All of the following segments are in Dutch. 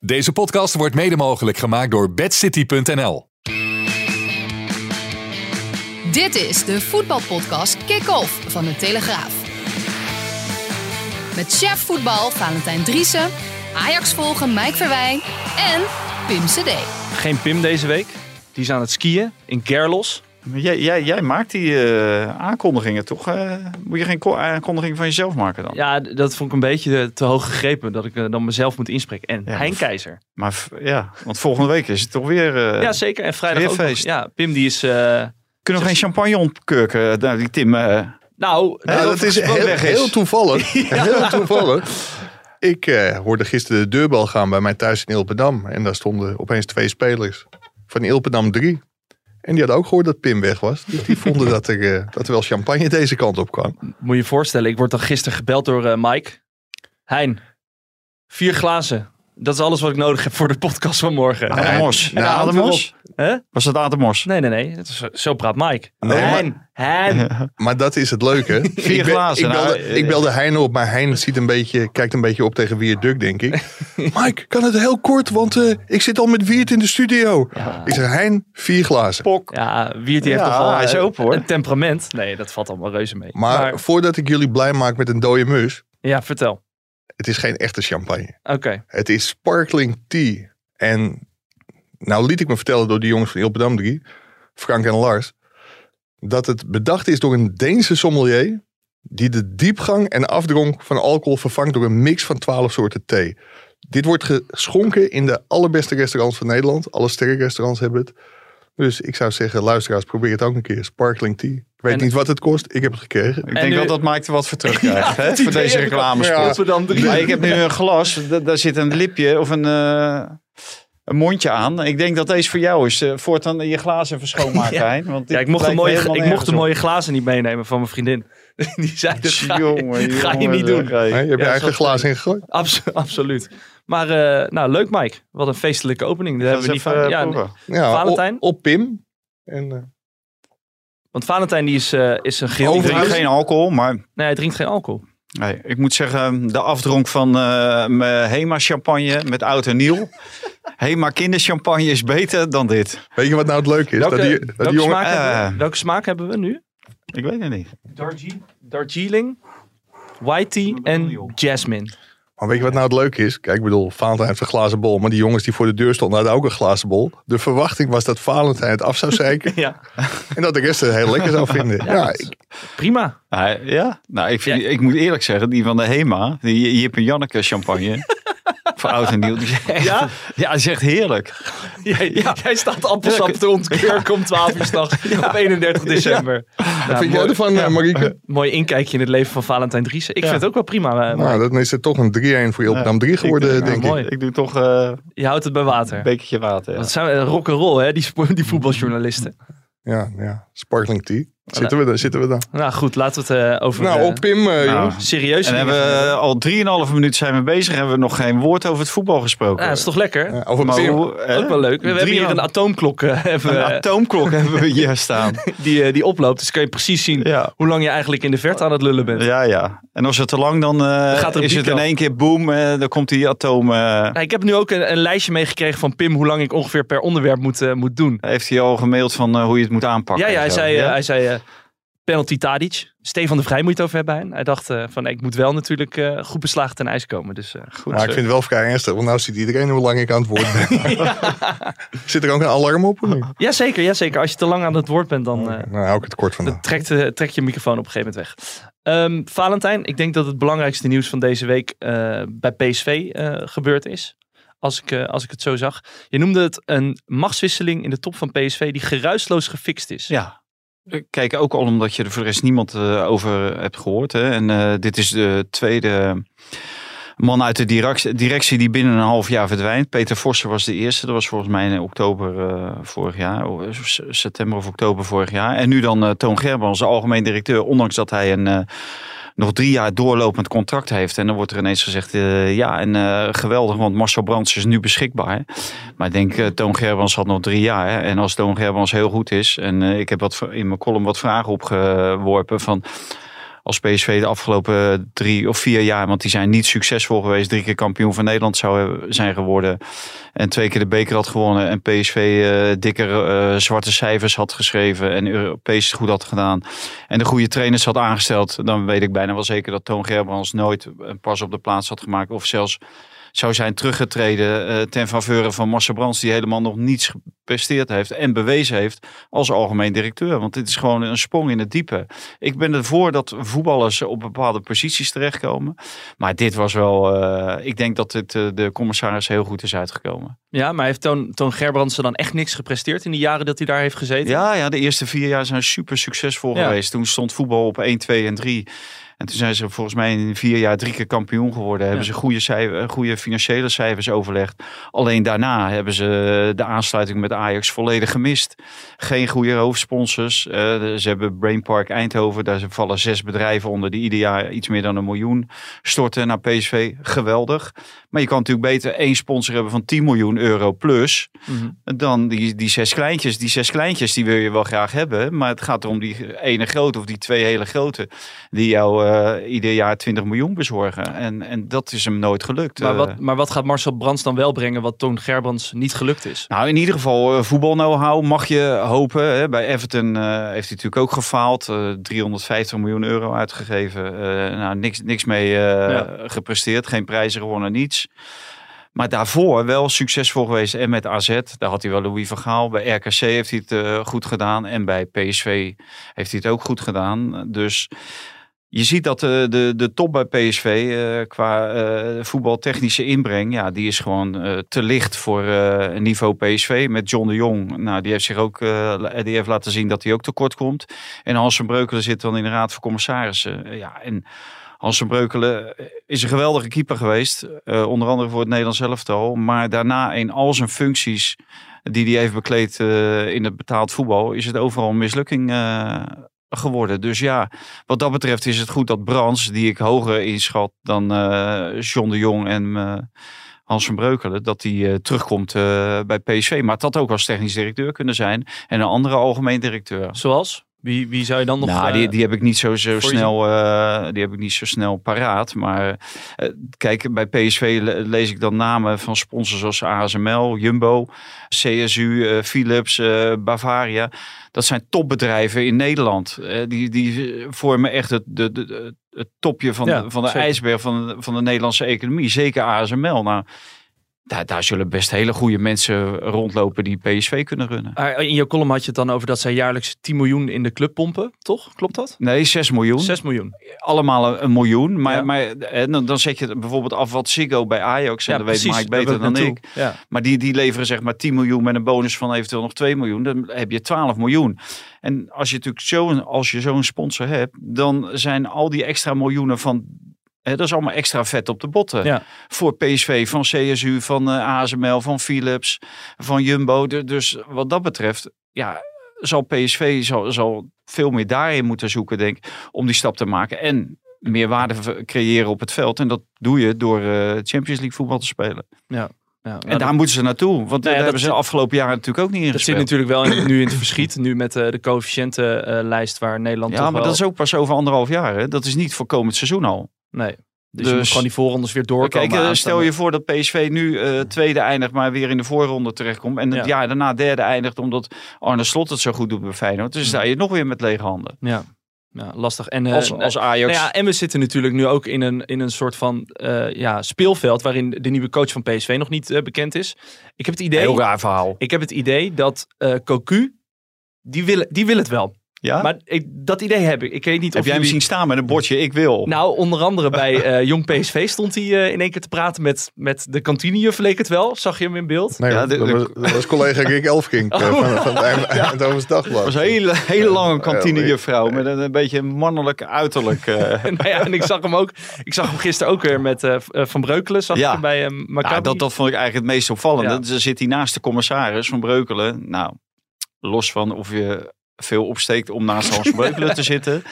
Deze podcast wordt mede mogelijk gemaakt door bedcity.nl. Dit is de voetbalpodcast Kick-Off van de Telegraaf. Met chef voetbal Valentijn Driessen, Ajax volgen Mike Verwijn en Pim CD. Geen Pim deze week. Die is aan het skiën in Gerlos. Maar Jij, jij, jij maakt die eh, aankondigingen toch? Eh, moet je geen ko- aankondiging van jezelf maken dan? Ja, dat vond ik een beetje te hoog gegrepen dat ik eh, dan mezelf moet inspreken. En Ja, Hein Keizer. Maar ja, want volgende week is het toch weer... eh, ja, zeker. En vrijdag weer ook nog. feest. Ja, Pim die is... eh, Kunnen we geen champagne ontkurken? Nou, die Tim... eh, nou, Ja, Ja, dat is heel, weg is. heel toevallig. Heel toevallig. Ik eh, hoorde gisteren de deurbel gaan bij mij thuis in Ilpendam. En daar stonden opeens twee spelers van Ilpendam 3. En die hadden ook gehoord dat Pim weg was. Dus die vonden dat er, eh, dat er wel champagne deze kant op kwam. moet je je voorstellen. Ik word dan gisteren gebeld door eh, Mike. Hein, vier glazen. Dat is alles wat ik nodig heb voor de podcast van morgen. Ademos. nou, Ja, Ademos? Hè? Was dat Ademos? Nee, nee, nee. Het is, zo praat Mike. Nee, maar- Hein, Hein. Maar dat is het leuke. Vier ik, ben- glazen, ik, belde, nou, eh, ik belde Hein op, maar Hein ziet een beetje, kijkt een beetje op tegen Wiert Duk, denk ik. Mike, kan het heel kort, want eh, ik zit al met Wiert in de studio. Ja. Ik zeg, Hein, vier glazen. Pok. Ja, Wiert die heeft Ja, toch wel hij is eh, open, hoor. een temperament. Nee, dat valt allemaal reuze mee. Maar, voordat ik jullie blij maak met een dode mus, ja, vertel. het is geen echte champagne. Oké. Het is sparkling tea. En nou liet ik me vertellen door die jongens van Ilpendam 3, Frank en Lars, dat het bedacht is door een Deense sommelier die de diepgang en afdronk van alcohol vervangt door een mix van 12 soorten thee. Dit wordt geschonken in de allerbeste restaurants van Nederland. Alle sterrenrestaurants hebben het. Dus ik zou zeggen, luisteraars, probeer het ook een keer. Sparkling tea. Ik weet En- niet wat het kost. Ik heb het gekregen. Ik denk nu- wel dat Mike er wat voor terugkrijgt. hè, voor deze reclamespot. Maar ik heb nu een glas, da- daar zit een lipje of een, eh, een mondje aan. Ik denk dat deze voor jou is. Eh, voortaan je glazen even schoonmaken, Ja. Hein. Want Ja, ik mocht, de mooie, ik mocht de mooie glazen niet meenemen van mijn vriendin. Die zei, dat ga, je- Jongen, ga je niet doen. Nee, je hebt Ja, je eigen dat- glaas ingegooid. Abs- absoluut. Maar eh, nou, leuk Mike. Wat een feestelijke opening. Ga hebben we niet van. eh, Ja, Valentijn? Op, op Pim. En, eh, want Valentijn die is, eh, is een geheel. Ik Overigens- drink geen alcohol, maar Nee, hij drinkt geen alcohol. Nee, ik moet zeggen, de afdronk van eh, mijn Hema champagne met oud en nieuw. Hema kinderchampagne is beter dan dit. weet je wat nou het leuke is? Welke, dat die, dat welke, die jongen, smaak hebben Eh. we? welke smaak hebben we nu? Ik weet het niet. Darjeeling, Darjeeling White tea en Jasmine. Maar weet je wat nou het leuke is? Kijk, ik bedoel, Valentijn heeft een glazen bol. Maar die jongens die voor de deur stonden hadden ook een glazen bol. De verwachting was dat Valentijn het af zou zeiken. Ja, en dat de rest het heel lekker zou vinden. Ja, ik, prima. Ah, ja, nou, ik, vind, ik moet eerlijk zeggen, die van de Hema, die Jip en Janneke champagne. voor oud en nieuw. Die Ja? ja, die echt heerlijk. Jij, jij staat appelsap te ontkurken om 12 uur s'nachts op 31 december. wat Nou, vind jij mooi, ervan, eh, Marieke? mooi inkijkje in het leven van Valentijn Driessen. Ik vind het ook wel prima. eh, Nou, dan is het toch een 3-1 voor Ilpendam 3 geworden, ik, denk mooi. ik. Ik doe toch eh, Je houdt het bij water. een bekertje water. Ja. Dat zijn eh, rock'n'roll, hè, die, die voetbaljournalisten. Ja, ja. Sparkling tea. Zitten we dan? Zitten we dan? Nou goed, laten we het eh, over Nou, eh, op Pim, eh, jongens. serieuze En hebben we hebben. al 3,5 minuut zijn we bezig. Hebben we nog geen woord over het voetbal gesproken. Ja, dat is toch lekker? Ja, over Maar Pim. hoe, Ook wel leuk. We hebben hier een 3,5 atoomklok hebben, een atoomklok hebben we hier staan. die, eh, die oploopt. Dus kan je precies zien Ja. hoe lang je eigenlijk in de verte aan het lullen bent. Ja, ja. En als het te lang, dan, eh, gaat er is het in één keer boom. eh, dan komt die atoom. Nou, ik heb nu ook een, een lijstje meegekregen van Pim hoe lang ik ongeveer per onderwerp moet, moet doen. heeft hij al gemaild van eh, hoe je het moet aanpakken. Ja, ja, hij en zei, hij zei penalty Tadic. Stefan de Vrij moet je het over hebben. Hein. Hij dacht eh, van ik moet wel natuurlijk eh, goed beslagen ten ijs komen. Dus eh, goed. Maar ik vind het wel vrij ernstig, want nou ziet iedereen hoe lang ik aan het woord ben. Zit er ook een alarm op? of niet? Ja, zeker, ja, zeker. Als je te lang aan het woord bent, dan, eh, Nou, hou ik het kort dan vandaag. trekt, trekt je microfoon op een gegeven moment weg. Ehm, Valentijn, ik denk dat het belangrijkste nieuws van deze week eh, bij PSV eh, gebeurd is. Als ik, eh, als ik het zo zag. Je noemde het een machtswisseling in de top van PSV die geruisloos gefixt is. Ja. Kijk, ook al omdat je er voor de rest niemand eh, over hebt gehoord. Hè. En eh, dit is de tweede man uit de directie, die binnen een half jaar verdwijnt. Peter Vossen was de eerste. Dat was volgens mij in oktober eh, vorig jaar. s- September of oktober vorig jaar. En nu dan Toon Gerbrands, algemeen directeur. Ondanks dat hij een... nog drie jaar doorlopend contract heeft. En dan wordt er ineens gezegd, eh, ja, en eh, geweldig, want Marcel Brands is nu beschikbaar. Maar ik denk, eh, Toon Gerbrands had nog drie jaar. Hè? En als Toon Gerbrands heel goed is, en ik heb wat, in mijn column wat vragen opgeworpen van... Als PSV de afgelopen drie of vier jaar, want die zijn niet succesvol geweest, drie keer kampioen van Nederland zou zijn geworden. En twee keer de beker had gewonnen. En PSV eh dikke eh, zwarte cijfers had geschreven. En Europees goed had gedaan. En de goede trainers had aangesteld. Dan weet ik bijna wel zeker dat Toon Gerbrands nooit een pas op de plaats had gemaakt. Of zelfs zou zijn teruggetreden eh, ten faveur van Marcel Brands. Die helemaal nog niets gepresteerd heeft. En bewezen heeft als algemeen directeur. Want dit is gewoon een sprong in het diepe. Ik ben ervoor dat voetballers op bepaalde posities terechtkomen. Maar dit was wel... eh, ik denk dat het eh, de commissaris heel goed is uitgekomen. Ja, maar heeft Toon, Toon Gerbrands dan echt niks gepresteerd in die jaren dat hij daar heeft gezeten? Ja, ja, de eerste vier jaar zijn super succesvol Ja. geweest. Toen stond voetbal op 1, 2 en 3. En toen zijn ze volgens mij in vier jaar drie keer kampioen geworden. Hebben ze goede, cijfer, goede financiële cijfers overlegd. Alleen daarna hebben ze de aansluiting met Ajax volledig gemist. Geen goede hoofdsponsors. Eh, ze hebben Brain Park Eindhoven. Daar vallen zes bedrijven onder die ieder jaar iets meer dan een miljoen storten naar PSV. Geweldig. Maar je kan natuurlijk beter één sponsor hebben van 10 miljoen euro plus Mhm. dan die, die zes kleintjes. Die zes kleintjes die wil je wel graag hebben. Maar het gaat erom die ene grote of die twee hele grote. Die jou eh, ieder jaar 20 miljoen bezorgen. En, en dat is hem nooit gelukt. Maar, Eh, wat, maar wat gaat Marcel Brands dan wel brengen wat Toon Gerbrands niet gelukt is? nou, in ieder geval uh, voetbal-know-how mag je hopen. Hè. Bij Everton eh, heeft hij natuurlijk ook gefaald. Eh, 350 miljoen euro uitgegeven. Eh, nou, niks, niks mee eh, Ja. gepresteerd. Geen prijzen gewonnen, niets. Maar daarvoor wel succesvol geweest. En met AZ, daar had hij wel Louis van Gaal. Bij RKC heeft hij het eh, goed gedaan. En bij PSV heeft hij het ook goed gedaan. Dus je ziet dat de, de, de top bij PSV eh, qua eh, voetbaltechnische inbreng, ja, die is gewoon eh, te licht voor eh, een niveau PSV. Met John de Jong, nou, die heeft zich ook eh, die heeft laten zien dat hij ook tekort komt. En Hans van Breukelen zit dan in de raad van commissarissen. Eh, ja, en Hans van Breukelen is een geweldige keeper geweest, eh, onder andere voor het Nederlands elftal. Maar daarna in al zijn functies die hij heeft bekleed eh, in het betaald voetbal, is het overal een mislukking eh, geworden. Dus ja, wat dat betreft is het goed dat Brands, die ik hoger inschat dan eh John de Jong en eh, Hans van Breukelen, dat die eh, terugkomt bij PSV. Maar het had ook als technisch directeur kunnen zijn en een andere algemeen directeur. Zoals? Wie, wie zou je dan nog... Nou, eh, die, die heb ik niet zo, zo je snel, eh, die heb ik niet zo snel paraat. Maar eh, kijk, bij PSV le- lees ik dan namen van sponsors zoals ASML, Jumbo, CSU, Philips, Bavaria. Dat zijn topbedrijven in Nederland. Die, die vormen echt het, de, de, het topje van, Ja, de, van de zeker. ijsberg van de, van de Nederlandse economie. Zeker ASML. Nou, daar, daar zullen best hele goede mensen rondlopen die PSV kunnen runnen. Ah, In je column had je het dan over dat zij jaarlijks 10 miljoen in de club pompen, toch? Klopt dat? Nee, 6 miljoen. 6 miljoen. allemaal een, een miljoen. Maar, Ja. maar dan, dan zet je bijvoorbeeld af wat Ziggo bij Ajax. En dat weet Mike beter dan naartoe. ik. Ja. Maar die, die leveren zeg maar 10 miljoen met een bonus van eventueel nog 2 miljoen. Dan heb je 12 miljoen. En als je natuurlijk zo'n als je zo'n sponsor hebt, dan zijn al die extra miljoenen van. Dat is allemaal extra vet op de botten. Ja. Voor PSV, van CSU, van eh, ASML, van Philips, van Jumbo. Du- Dus wat dat betreft, ja, zal PSV zal, zal veel meer daarin moeten zoeken, denk ik, om die stap te maken. En meer waarde creëren op het veld. En dat doe je door eh, Champions League voetbal te spelen. Ja, En daar moeten ze naartoe. Want Nou ja, daar hebben ze de zit- afgelopen jaren natuurlijk ook niet in Dat zit gespeeld. natuurlijk wel in, nu in het verschiet. Nu met eh, de coëfficiëntenlijst waar Nederland Ja, maar wel... dat is ook pas over anderhalf jaar. Hè? Dat is niet voor komend seizoen al. Nee. Dus, Dus- je moet gewoon die voorrondes weer doorkomen. Kijk, eh, stel je voor dat PSV nu eh, tweede eindigt, maar weer in de voorronde terechtkomt. En het Ja. jaar daarna derde eindigt, omdat Arne Slot het zo goed doet bij Feyenoord. Dus sta je nog weer met lege handen. Ja. ja, lastig. En, eh, Als, als Ajax. Nou ja, en we zitten natuurlijk nu ook in een, in een soort van ja, speelveld waarin de nieuwe coach van PSV nog niet bekend is. Ik heb het idee, Heel raar verhaal. ik heb het idee dat Cocu, die wil, die wil het wel. Ja? Maar ik, dat idee heb ik. Ik weet niet Heb of jij hem jullie- zien staan met een bordje ik wil? Nou, onder andere bij eh, Jong PSV stond hij eh, in één keer te praten met, met de kantinejuf, leek het wel. Zag je hem in beeld? Nee, Ja, dat, de- de- was, dat was collega Rick Elfkink eh, van, van het Eindhovens Dagblad. Was een hele, hele lange kantinejuffrouw met een, een beetje mannelijk uiterlijk. eh. nou ja, en ik zag hem ook. Ik zag hem gisteren ook weer met Van Breukelen. Zag Ja. ik hem bij uh, Nou, dat, dat vond ik eigenlijk het meest opvallende. Ja. Ze zit hij naast de commissaris van Breukelen. Nou, los van of je veel opsteekt om naast Hans Breukelen te zitten.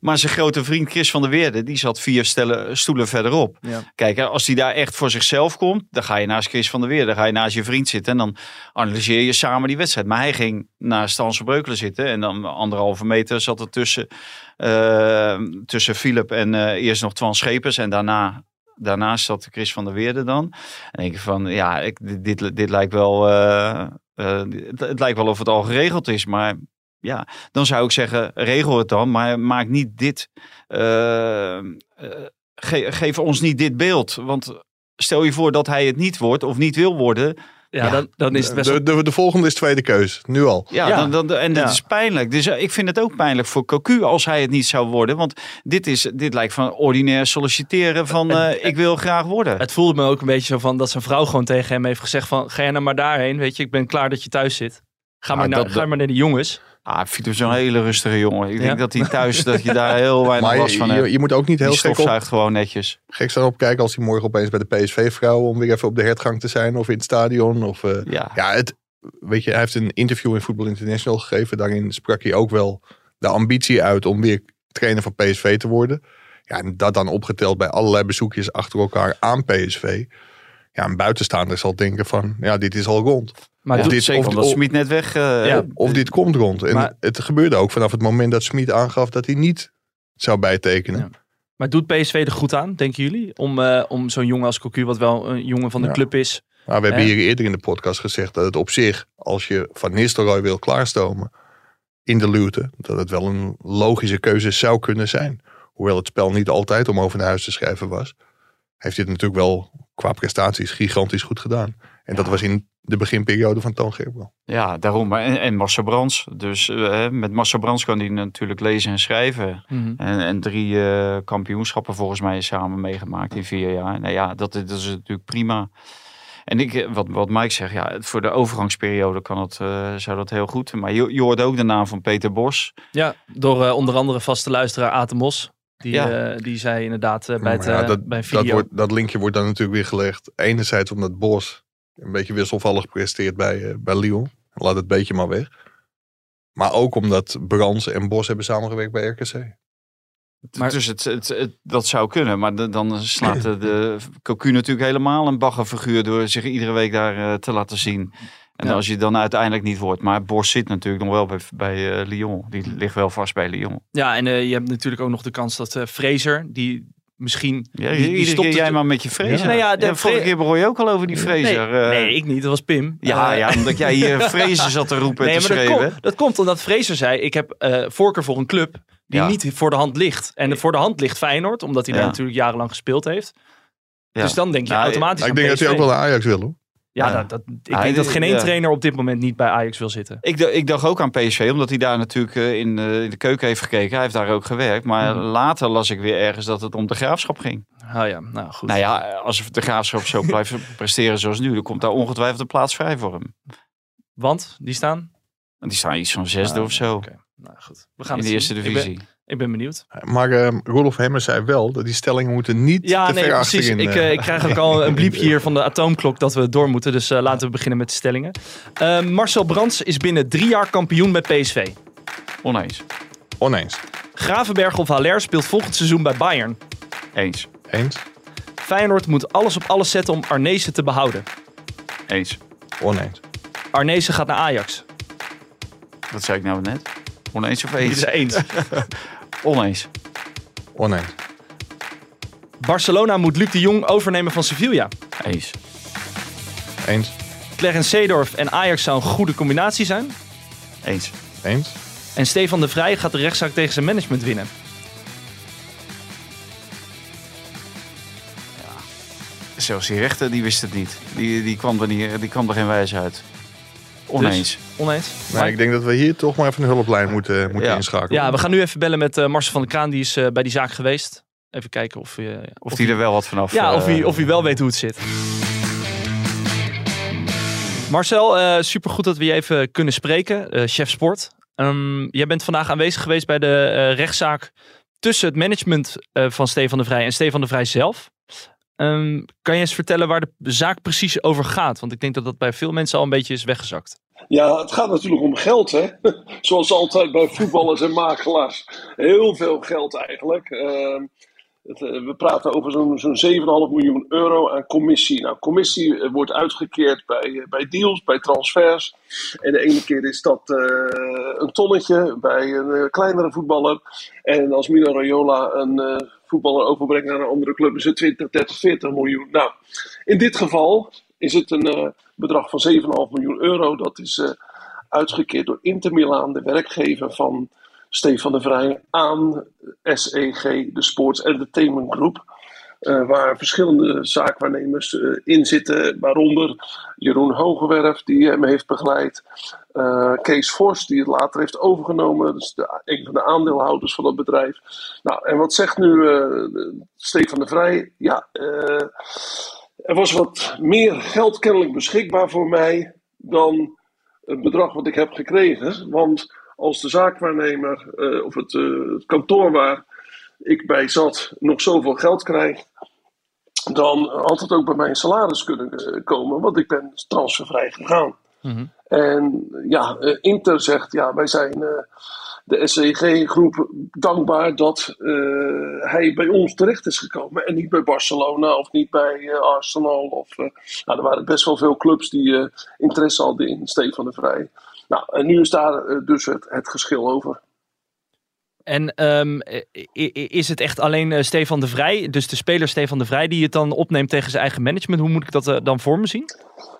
Maar zijn grote vriend Chris van der Weerde, die zat vier stellen, stoelen verderop. Ja. Kijk, als hij daar echt voor zichzelf komt, dan ga je naast Chris van der Weerde, dan ga je naast je vriend zitten en dan analyseer je samen die wedstrijd. Maar hij ging naast Hans Breukelen zitten en dan anderhalve meter zat er tussen, eh, tussen Philip en eh, eerst nog Twan Schepers en daarna daarnaast zat Chris van der Weerde dan. En denk ik van, ja, ik, dit, dit, lijkt wel, eh, het, het lijkt wel of het al geregeld is, maar ja, dan zou ik zeggen, regel het dan, maar maak niet dit, eh, eh, ge- geef ons niet dit beeld, want stel je voor dat hij het niet wordt of niet wil worden, ja, Ja. Dan, dan is het best wel... De, de, de volgende is tweede keus, nu al. ja, Ja. Dan, dan, en dat Ja. is pijnlijk. Dus eh, ik vind het ook pijnlijk voor Cocu als hij het niet zou worden, want dit, is, dit lijkt van ordinair solliciteren van eh, ik wil graag worden. Het voelde me ook een beetje zo van dat zijn vrouw gewoon tegen hem heeft gezegd van... Ga jij nou maar daarheen, weet je. Ik ben klaar dat je thuis zit. Ga maar, naar, dat- ga maar naar de jongens. Ah, vind hem zo'n hele rustige jongen. Ik Ja? denk dat hij thuis, dat je daar heel weinig Maar last van je, hebt. je, je moet ook niet heel Die gek, op, gewoon netjes. gek staan opkijken als hij morgen opeens bij de PSV-vrouwen... om weer even op de hertgang te zijn of in het stadion. Of, eh, Ja. Ja, het, weet je, hij heeft een interview in Football International gegeven. Daarin sprak hij ook wel de ambitie uit om weer trainer van PSV te worden. Ja, en dat dan opgeteld bij allerlei bezoekjes achter elkaar aan PSV. Ja, een buitenstaander zal denken van, ja, dit is al rond. Maar Of doet- dit- Zeker of- omdat of- Smit net weg... eh, Ja. Of dit komt rond. En Maar- het gebeurde ook vanaf het moment dat Smit aangaf dat hij niet zou bijtekenen. Ja. Maar doet PSV er goed aan, denken jullie? Om, eh, om zo'n jongen als Cocu, wat wel een jongen van de Ja. club is... Maar we hebben Ja. hier eerder in de podcast gezegd dat het op zich, als je Van Nistelrooy wil klaarstomen in de luwte, dat het wel een logische keuze zou kunnen zijn. Hoewel het spel niet altijd om over naar huis te schrijven was, heeft hij het natuurlijk wel qua prestaties gigantisch goed gedaan. En dat was in de beginperiode van Toon. Ja, daarom. En, en Marcel Brands. Dus eh, met Marcel Brands kan hij natuurlijk lezen en schrijven. En, en drie eh, kampioenschappen volgens mij samen meegemaakt in vier jaar. Nou ja, dat, dat is natuurlijk prima. En ik, eh, wat, wat Mike zegt, ja, voor de overgangsperiode kan het, eh, zou dat heel goed. Maar je, je hoort ook de naam van Peter Bos. Ja, door eh, onder andere vaste luisteraar Aten Mos. Die, Ja. eh, die zei inderdaad bij, het, ja, bij een dat, video... wordt, dat linkje wordt dan natuurlijk weer gelegd. Enerzijds omdat Bos een beetje wisselvallig presteert bij, eh, bij Lyon. Laat het beetje maar weg. Maar ook omdat Brands en Bos hebben samengewerkt bij RKC. Maar- dus het, het, het- dat zou kunnen. Maar de- dan slaat de, de Cocu natuurlijk helemaal een baggerfiguur door zich iedere week daar eh, te laten zien. En Ja. als je dan uiteindelijk niet wordt. Maar Bos zit natuurlijk nog wel bij, bij eh, Lyon. Die ligt wel vast bij Lyon. Ja, en eh, je hebt natuurlijk ook nog de kans dat eh Fraser, die misschien... Ja, die, die iedere stopt keer het- jij maar met je. Ja. Nou ja, de Ja, vorige keer begon je ook al over die Nee, Fraser. eh. nee, ik niet. Dat was Pim. ja, Eh, ja, omdat jij hier Fraser zat te roepen Nee, en te maar dat schreeuwen. komt, dat komt omdat Fraser zei: Ik heb eh, voorkeur voor een club die Ja. niet voor de hand ligt. En voor de hand ligt Feyenoord, omdat hij Ja. daar natuurlijk jarenlang gespeeld heeft. Ja. Dus dan denk je Nou, automatisch ik aan denk dat hij ook wel naar Ajax wil hoor. Ja. Dat, dat, ik denk dat geen één trainer op dit moment niet bij Ajax wil zitten. Ik, ik dacht ook aan PSV, omdat hij daar natuurlijk eh, in, eh, in de keuken heeft gekeken. Hij heeft daar ook gewerkt. Maar Mhm. later las ik weer ergens dat het om de graafschap ging. Oh ja, nou goed. Nou ja, als de graafschap zo blijft presteren zoals nu, dan komt daar ongetwijfeld een plaats vrij voor hem. Want die staan? Die staan iets van zesde Ah, of zo. Nou goed, we gaan in de eerste zien. divisie. Ik ben, benieuwd. Maar eh Rolf Hemmer zei wel dat die stellingen moeten niet Ja, te nee, ver precies. achterin. Ik, eh, eh, ik krijg ook al een bliepje hier van de atoomklok dat we door moeten. Dus eh, laten we beginnen met de stellingen. Eh, Marcel Brands is binnen drie jaar kampioen met PSV. Oneens. Oneens. Gravenberg of Haller speelt volgend seizoen bij Bayern. Eens. Eens. Feyenoord moet alles op alles zetten om Arnezen te behouden. Eens. Oneens. Arnezen gaat naar Ajax. Wat zei ik nou net? Oneens of Dit eens? is eens. Oneens. Oneens. Barcelona moet Luc de Jong overnemen van Sevilla. Eens. Eens. Clarence Seedorf en Ajax zou een goede combinatie zijn. Eens. Eens. En Stefan de Vrij gaat de rechtszaak tegen zijn management winnen. Zelfs die rechter die wist het niet. Die, die, kwam, er niet die kwam er geen wijs uit. Oneens. Oneens? Maar ik denk dat we hier toch maar even een hulplijn moeten, moeten Ja. inschakelen. Ja, we gaan nu even bellen met eh, Marcel van der Kraan. Die is eh, bij die zaak geweest. Even kijken of, eh, Of die er wel wat vanaf... Ja, of hij, of hij wel weet hoe het zit. Marcel, eh supergoed dat we je even kunnen spreken. eh, chef sport. Ehm, jij bent vandaag aanwezig geweest bij de eh, rechtszaak tussen het management eh, van Stefan de Vrij en Stefan de Vrij zelf. Ehm, kan je eens vertellen waar de zaak precies over gaat? Want ik denk dat dat bij veel mensen al een beetje is weggezakt. Ja, het gaat natuurlijk om geld, hè. Zoals altijd bij voetballers en makelaars. Heel veel geld eigenlijk. Ehm, eh, we praten over zo'n zo'n 7,5 miljoen euro aan commissie. Nou, commissie eh, wordt uitgekeerd bij, eh, bij deals, bij transfers. En de ene keer is dat een tonnetje bij een kleinere voetballer. En als Mino Raiola een voetballer overbrengt naar een andere club, is het 20, 30, 40 miljoen. Nou, in dit geval is het een bedrag van 7,5 miljoen euro. Dat is uitgekeerd door Inter Milaan, de werkgever van Stefan de Vrij, aan SEG, de Sports Entertainment Group. eh, waar verschillende zaakwaarnemers eh, in zitten, waaronder Jeroen Hogewerf, die hem heeft begeleid. eh, Kees Vos, die het later heeft overgenomen, dus de, een van de aandeelhouders van dat bedrijf. Nou, en wat zegt nu Stefan de Vrij? Ja, er was wat meer geld kennelijk beschikbaar voor mij dan het bedrag wat ik heb gekregen. Want als de zaakwaarnemer eh, of het, eh, het kantoor waar ik bij zat nog zoveel geld krijgt, dan had het ook bij mijn salaris kunnen eh, komen, want ik ben transfervrij gegaan. En ja, Inter zegt, ja, wij zijn de SCG-groep dankbaar dat hij bij ons terecht is gekomen. En niet bij Barcelona of niet bij Arsenal. Of, nou, er waren best wel veel clubs die interesse hadden in Stefan de Vrij. Nou, en nu is daar eh, dus het, het geschil over. En ehm, is het echt alleen eh, Stefan de Vrij, dus de speler Stefan de Vrij, die het dan opneemt tegen zijn eigen management? Hoe moet ik dat eh, dan voor me zien?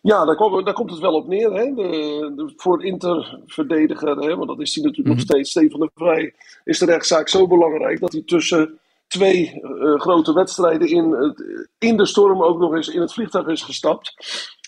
Ja, daar, komt- daar komt het wel op neer. Hè? De, de, voor Inter-verdediger, hè? want dat is hij natuurlijk nog steeds, Stefan de Vrij, is de rechtszaak zo belangrijk dat hij tussen twee grote wedstrijden in, in de storm ook nog eens in het vliegtuig is gestapt.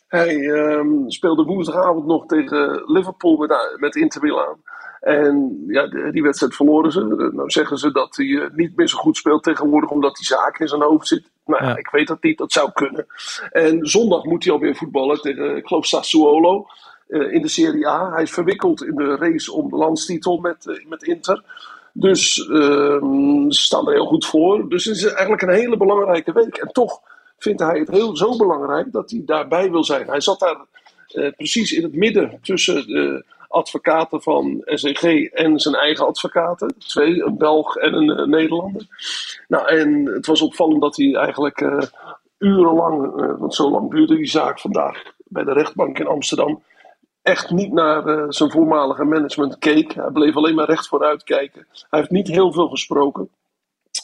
Hij ehm, speelde woensdagavond nog tegen Liverpool met, met Inter Milaan. En ja, die wedstrijd verloren ze. Eh, Nou zeggen ze dat hij eh, niet meer zo goed speelt tegenwoordig omdat die zaak in zijn hoofd zit. Nou ja, ik weet dat niet, dat zou kunnen. En zondag moet hij alweer voetballen tegen, ik geloof, Sassuolo eh, in de Serie A. Hij is verwikkeld in de race om de landstitel met, eh, met Inter. Dus ehm, ze staan er heel goed voor. Dus het is eigenlijk een hele belangrijke week. En toch vindt hij het heel zo belangrijk dat hij daarbij wil zijn. Hij zat daar eh, precies in het midden tussen de advocaten van SEG en zijn eigen advocaten. Twee, een Belg en een eh, Nederlander. Nou, en het was opvallend dat hij eigenlijk eh, urenlang, want zo lang duurde die zaak vandaag bij de rechtbank in Amsterdam, echt niet naar zijn voormalige management keek. Hij bleef alleen maar recht vooruit kijken. Hij heeft niet heel veel gesproken.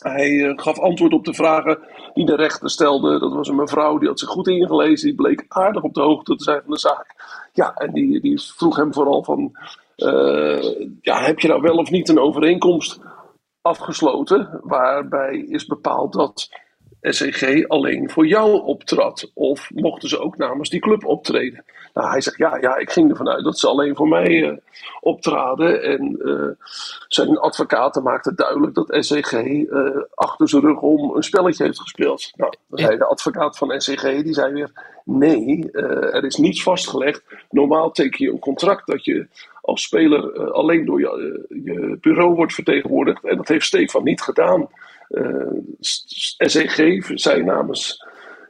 Hij eh, gaf antwoord op de vragen die de rechter stelde. Dat was een mevrouw, die had zich goed ingelezen. Die bleek aardig op de hoogte te zijn van de zaak. Ja, en die, die vroeg hem vooral van... eh, ja, heb je nou wel of niet een overeenkomst afgesloten... waarbij is bepaald dat SEG alleen voor jou optrad? Of mochten ze ook namens die club optreden? Nou, hij zegt, ja, ja, ik ging ervan uit dat ze alleen voor mij eh, optraden. En eh, zijn advocaten maakten duidelijk dat SEG eh, achter zijn rug om een spelletje heeft gespeeld. Nou, dan zei de advocaat van SEG, die zei weer, nee, er is niets vastgelegd. Normaal teken je een contract dat je als speler alleen door je, je bureau wordt vertegenwoordigd. En dat heeft Stefan niet gedaan. Eh, SEG zei namens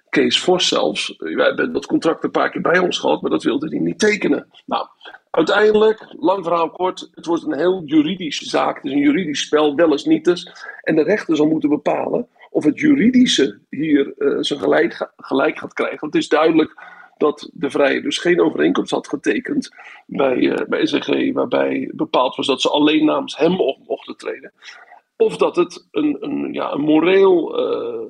Kees Vos zelfs. eh, Wij hebben dat contract een paar keer bij ons gehad, maar dat wilde hij niet tekenen. Nou, uiteindelijk, lang verhaal kort, het wordt een heel juridische zaak. Het is een juridisch spel, wel eens niet eens. En de rechter zal moeten bepalen of het juridische hier eh, zijn gelijk, gelijk gaat krijgen. Want het is duidelijk dat de Vrije dus geen overeenkomst had getekend bij, eh bij waarbij bepaald was dat ze alleen namens hem op mochten treden. Of dat het een, een, ja, een moreel eh,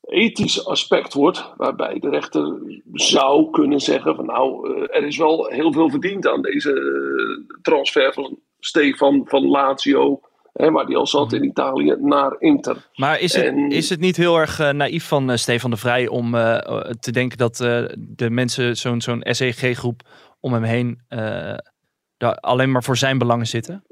ethisch aspect wordt, waarbij de rechter zou kunnen zeggen van nou, eh, er is wel heel veel verdiend aan deze eh, transfer van Stefan van Lazio hè, waar die al zat in Italië, naar Inter. Maar is het, En- is het niet heel erg naïef van Stefan de Vrij om te denken dat de mensen, zo'n zo'n SEG-groep om hem heen, daar alleen maar voor zijn belangen zitten?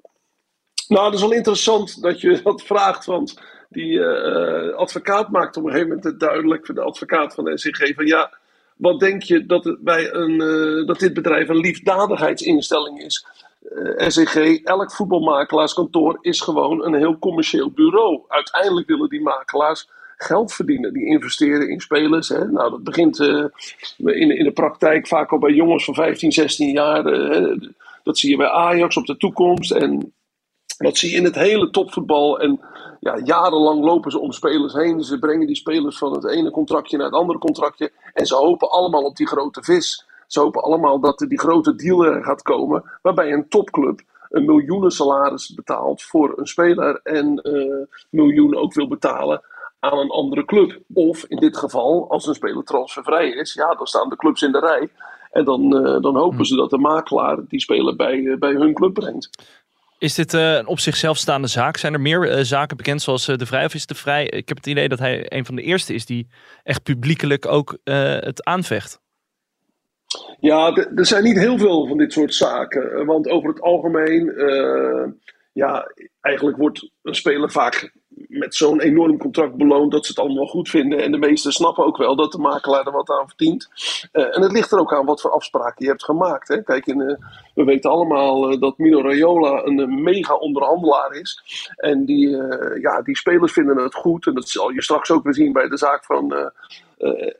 Nou, dat is wel interessant dat je dat vraagt, want die eh, advocaat maakt op een gegeven moment het duidelijk, de advocaat van de van ja, wat denk je dat, bij een, eh, dat dit bedrijf een liefdadigheidsinstelling is? Eh SCG, elk voetbalmakelaarskantoor is gewoon een heel commercieel bureau. Uiteindelijk willen die makelaars geld verdienen. Die investeren in spelers. Hè. Nou, dat begint eh, in, in de praktijk vaak al bij jongens van 15, 16 jaar. eh, dat zie je bij Ajax op de toekomst. En dat zie je in het hele topvoetbal. En ja, jarenlang lopen ze om spelers heen. Ze brengen die spelers van het ene contractje naar het andere contractje. En ze hopen allemaal op die grote vis. Ze hopen allemaal dat er die grote deal er gaat komen. Waarbij een topclub een miljoenen salaris betaalt voor een speler. En eh miljoenen ook wil betalen aan een andere club. Of in dit geval, als een speler transfervrij is, ja, dan staan de clubs in de rij. En dan, eh, dan hopen ze dat de makelaar die speler bij, eh, bij hun club brengt. Is dit eh, een op zichzelf staande zaak? Zijn er meer eh, zaken bekend zoals eh, De Vrij? Of is De Vrij, ik heb het idee dat hij een van de eerste is die echt publiekelijk ook het aanvecht. Ja, er zijn niet heel veel van dit soort zaken. Want over het algemeen, ja, eigenlijk wordt een speler vaak met zo'n enorm contract beloond dat ze het allemaal goed vinden. En de meesten snappen ook wel dat de makelaar er wat aan verdient. Eh, en het ligt er ook aan wat voor afspraken je hebt gemaakt. Hè. Kijk, in, eh, we weten allemaal eh, dat Mino Raiola een mega onderhandelaar is. En die, ja, die spelers vinden het goed. En dat zal je straks ook weer zien bij de zaak van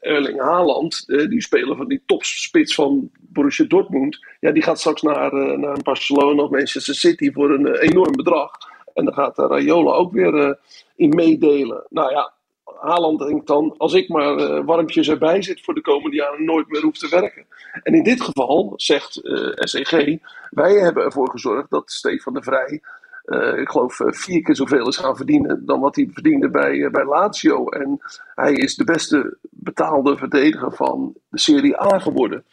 Erling Haaland. die speler van die topspits van Borussia Dortmund. Ja, die gaat straks naar, naar Barcelona of Manchester City voor een enorm bedrag. En dan gaat uh, Raiola ook weer eh, in meedelen. Nou ja, Haaland denkt dan, als ik maar eh, warmpjes erbij zit voor de komende jaren, nooit meer hoef te werken. En in dit geval zegt eh, SEG, wij hebben ervoor gezorgd dat Stefan de Vrij, eh, ik geloof, eh, vier keer zoveel is gaan verdienen dan wat hij verdiende bij, eh, bij Lazio. En hij is de beste betaalde verdediger van de Serie A geworden.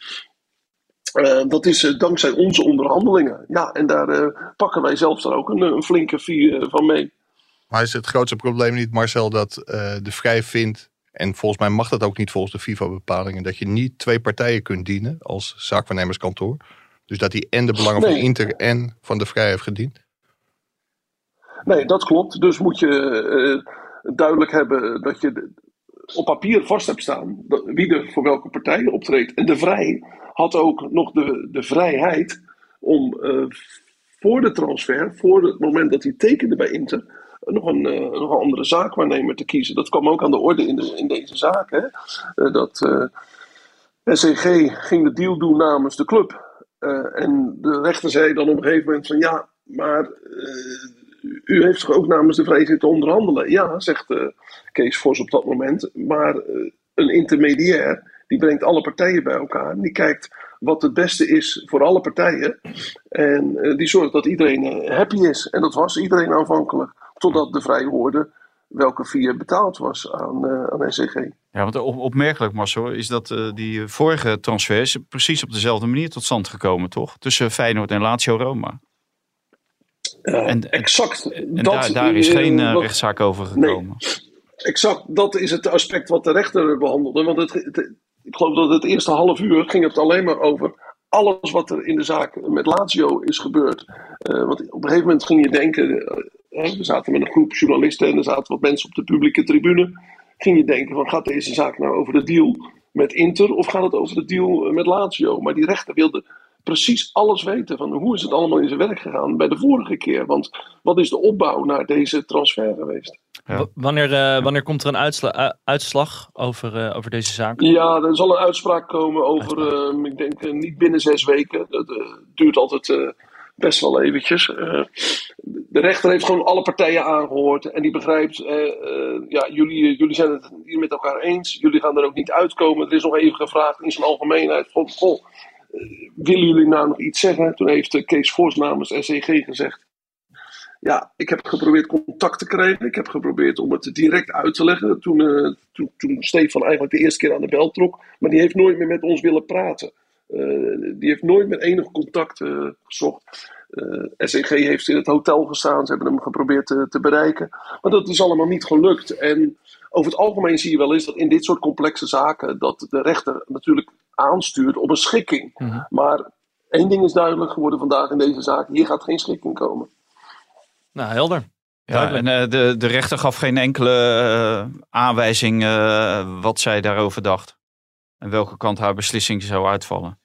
Eh, dat is eh, dankzij onze onderhandelingen. Ja, en daar eh, pakken wij zelfs dan ook een, een flinke eh, van mee. Maar is het grootste probleem niet, Marcel, dat de Vrij vindt, en volgens mij mag dat ook niet volgens de FIFA-bepalingen, dat je niet twee partijen kunt dienen als zaakwaarnemerskantoor. Dus dat hij en de belangen van Nee. Inter en van de Vrij heeft gediend. Nee, dat klopt. Dus moet je duidelijk hebben dat je op papier vast hebt staan wie er voor welke partij optreedt. En de Vrij had ook nog de, de vrijheid om eh, voor de transfer, voor het moment dat hij tekende bij Inter, nog een, eh, nog een andere zaakwaarnemer te kiezen. Dat kwam ook aan de orde in, de, in deze zaak. Hè? Eh, dat SEG ging de deal doen namens de club. En de rechter zei dan op een gegeven moment van ja, maar u heeft toch ook namens de Vrij zitten onderhandelen? Ja, zegt eh, Kees Vos op dat moment. Maar eh, een intermediair, die brengt alle partijen bij elkaar. Die kijkt wat het beste is voor alle partijen. En eh, die zorgt dat iedereen happy is. En dat was iedereen aanvankelijk. Totdat de Vrij hoorde welke fee betaald was aan, aan. Ja, want op, opmerkelijk Marcel is dat die vorige transfers precies op dezelfde manier tot stand gekomen, toch? Tussen Feyenoord en Lazio Roma. En- exact. En dat, daar, daar is eh, geen eh, rechtszaak over gekomen. Exact, dat is het aspect wat de rechter behandelde. Want het, het- ik geloof dat het eerste half uur ging het alleen maar over alles wat er in de zaak met Lazio is gebeurd. Eh, want op een gegeven moment ging je denken, we zaten met een groep journalisten en er zaten wat mensen op de publieke tribune. Ging je denken van gaat deze zaak nou over de deal met Inter of gaat het over de deal met Lazio? Maar die rechter wilde precies alles weten van hoe is het allemaal in zijn werk gegaan bij de vorige keer. Want wat is de opbouw naar deze transfer geweest? Ja. Wanneer, eh, wanneer komt er een uitsla- eh, uitslag over, eh, over deze zaak? Ja, er zal een uitspraak komen over, ik denk niet binnen zes weken. Dat duurt altijd best wel eventjes. De rechter heeft gewoon alle partijen aangehoord en die begrijpt, ja, jullie, jullie zijn het hier met elkaar eens. Jullie gaan er ook niet uitkomen. Er is nog even gevraagd in zijn algemeenheid van, goh, eh, willen jullie nou nog iets zeggen? Toen heeft eh, Kees Vos namens SEG gezegd, ja, ik heb geprobeerd contact te krijgen. Ik heb geprobeerd om het direct uit te leggen. Toen, eh, toen, toen Stefan eigenlijk de eerste keer aan de bel trok. Maar die heeft nooit meer met ons willen praten. Eh, die heeft nooit meer enig contact gezocht. SEG heeft in het hotel gestaan. Ze hebben hem geprobeerd te bereiken. Maar dat is allemaal niet gelukt. En over het algemeen zie je wel eens dat in dit soort complexe zaken. dat de rechter natuurlijk aanstuurt op een schikking. Mhm. Maar één ding is duidelijk geworden vandaag in deze zaak: hier gaat geen schikking komen. Nou, helder. Ja, en eh, de, de rechter gaf geen enkele eh, aanwijzing eh, wat zij daarover dacht. En welke kant haar beslissing zou uitvallen.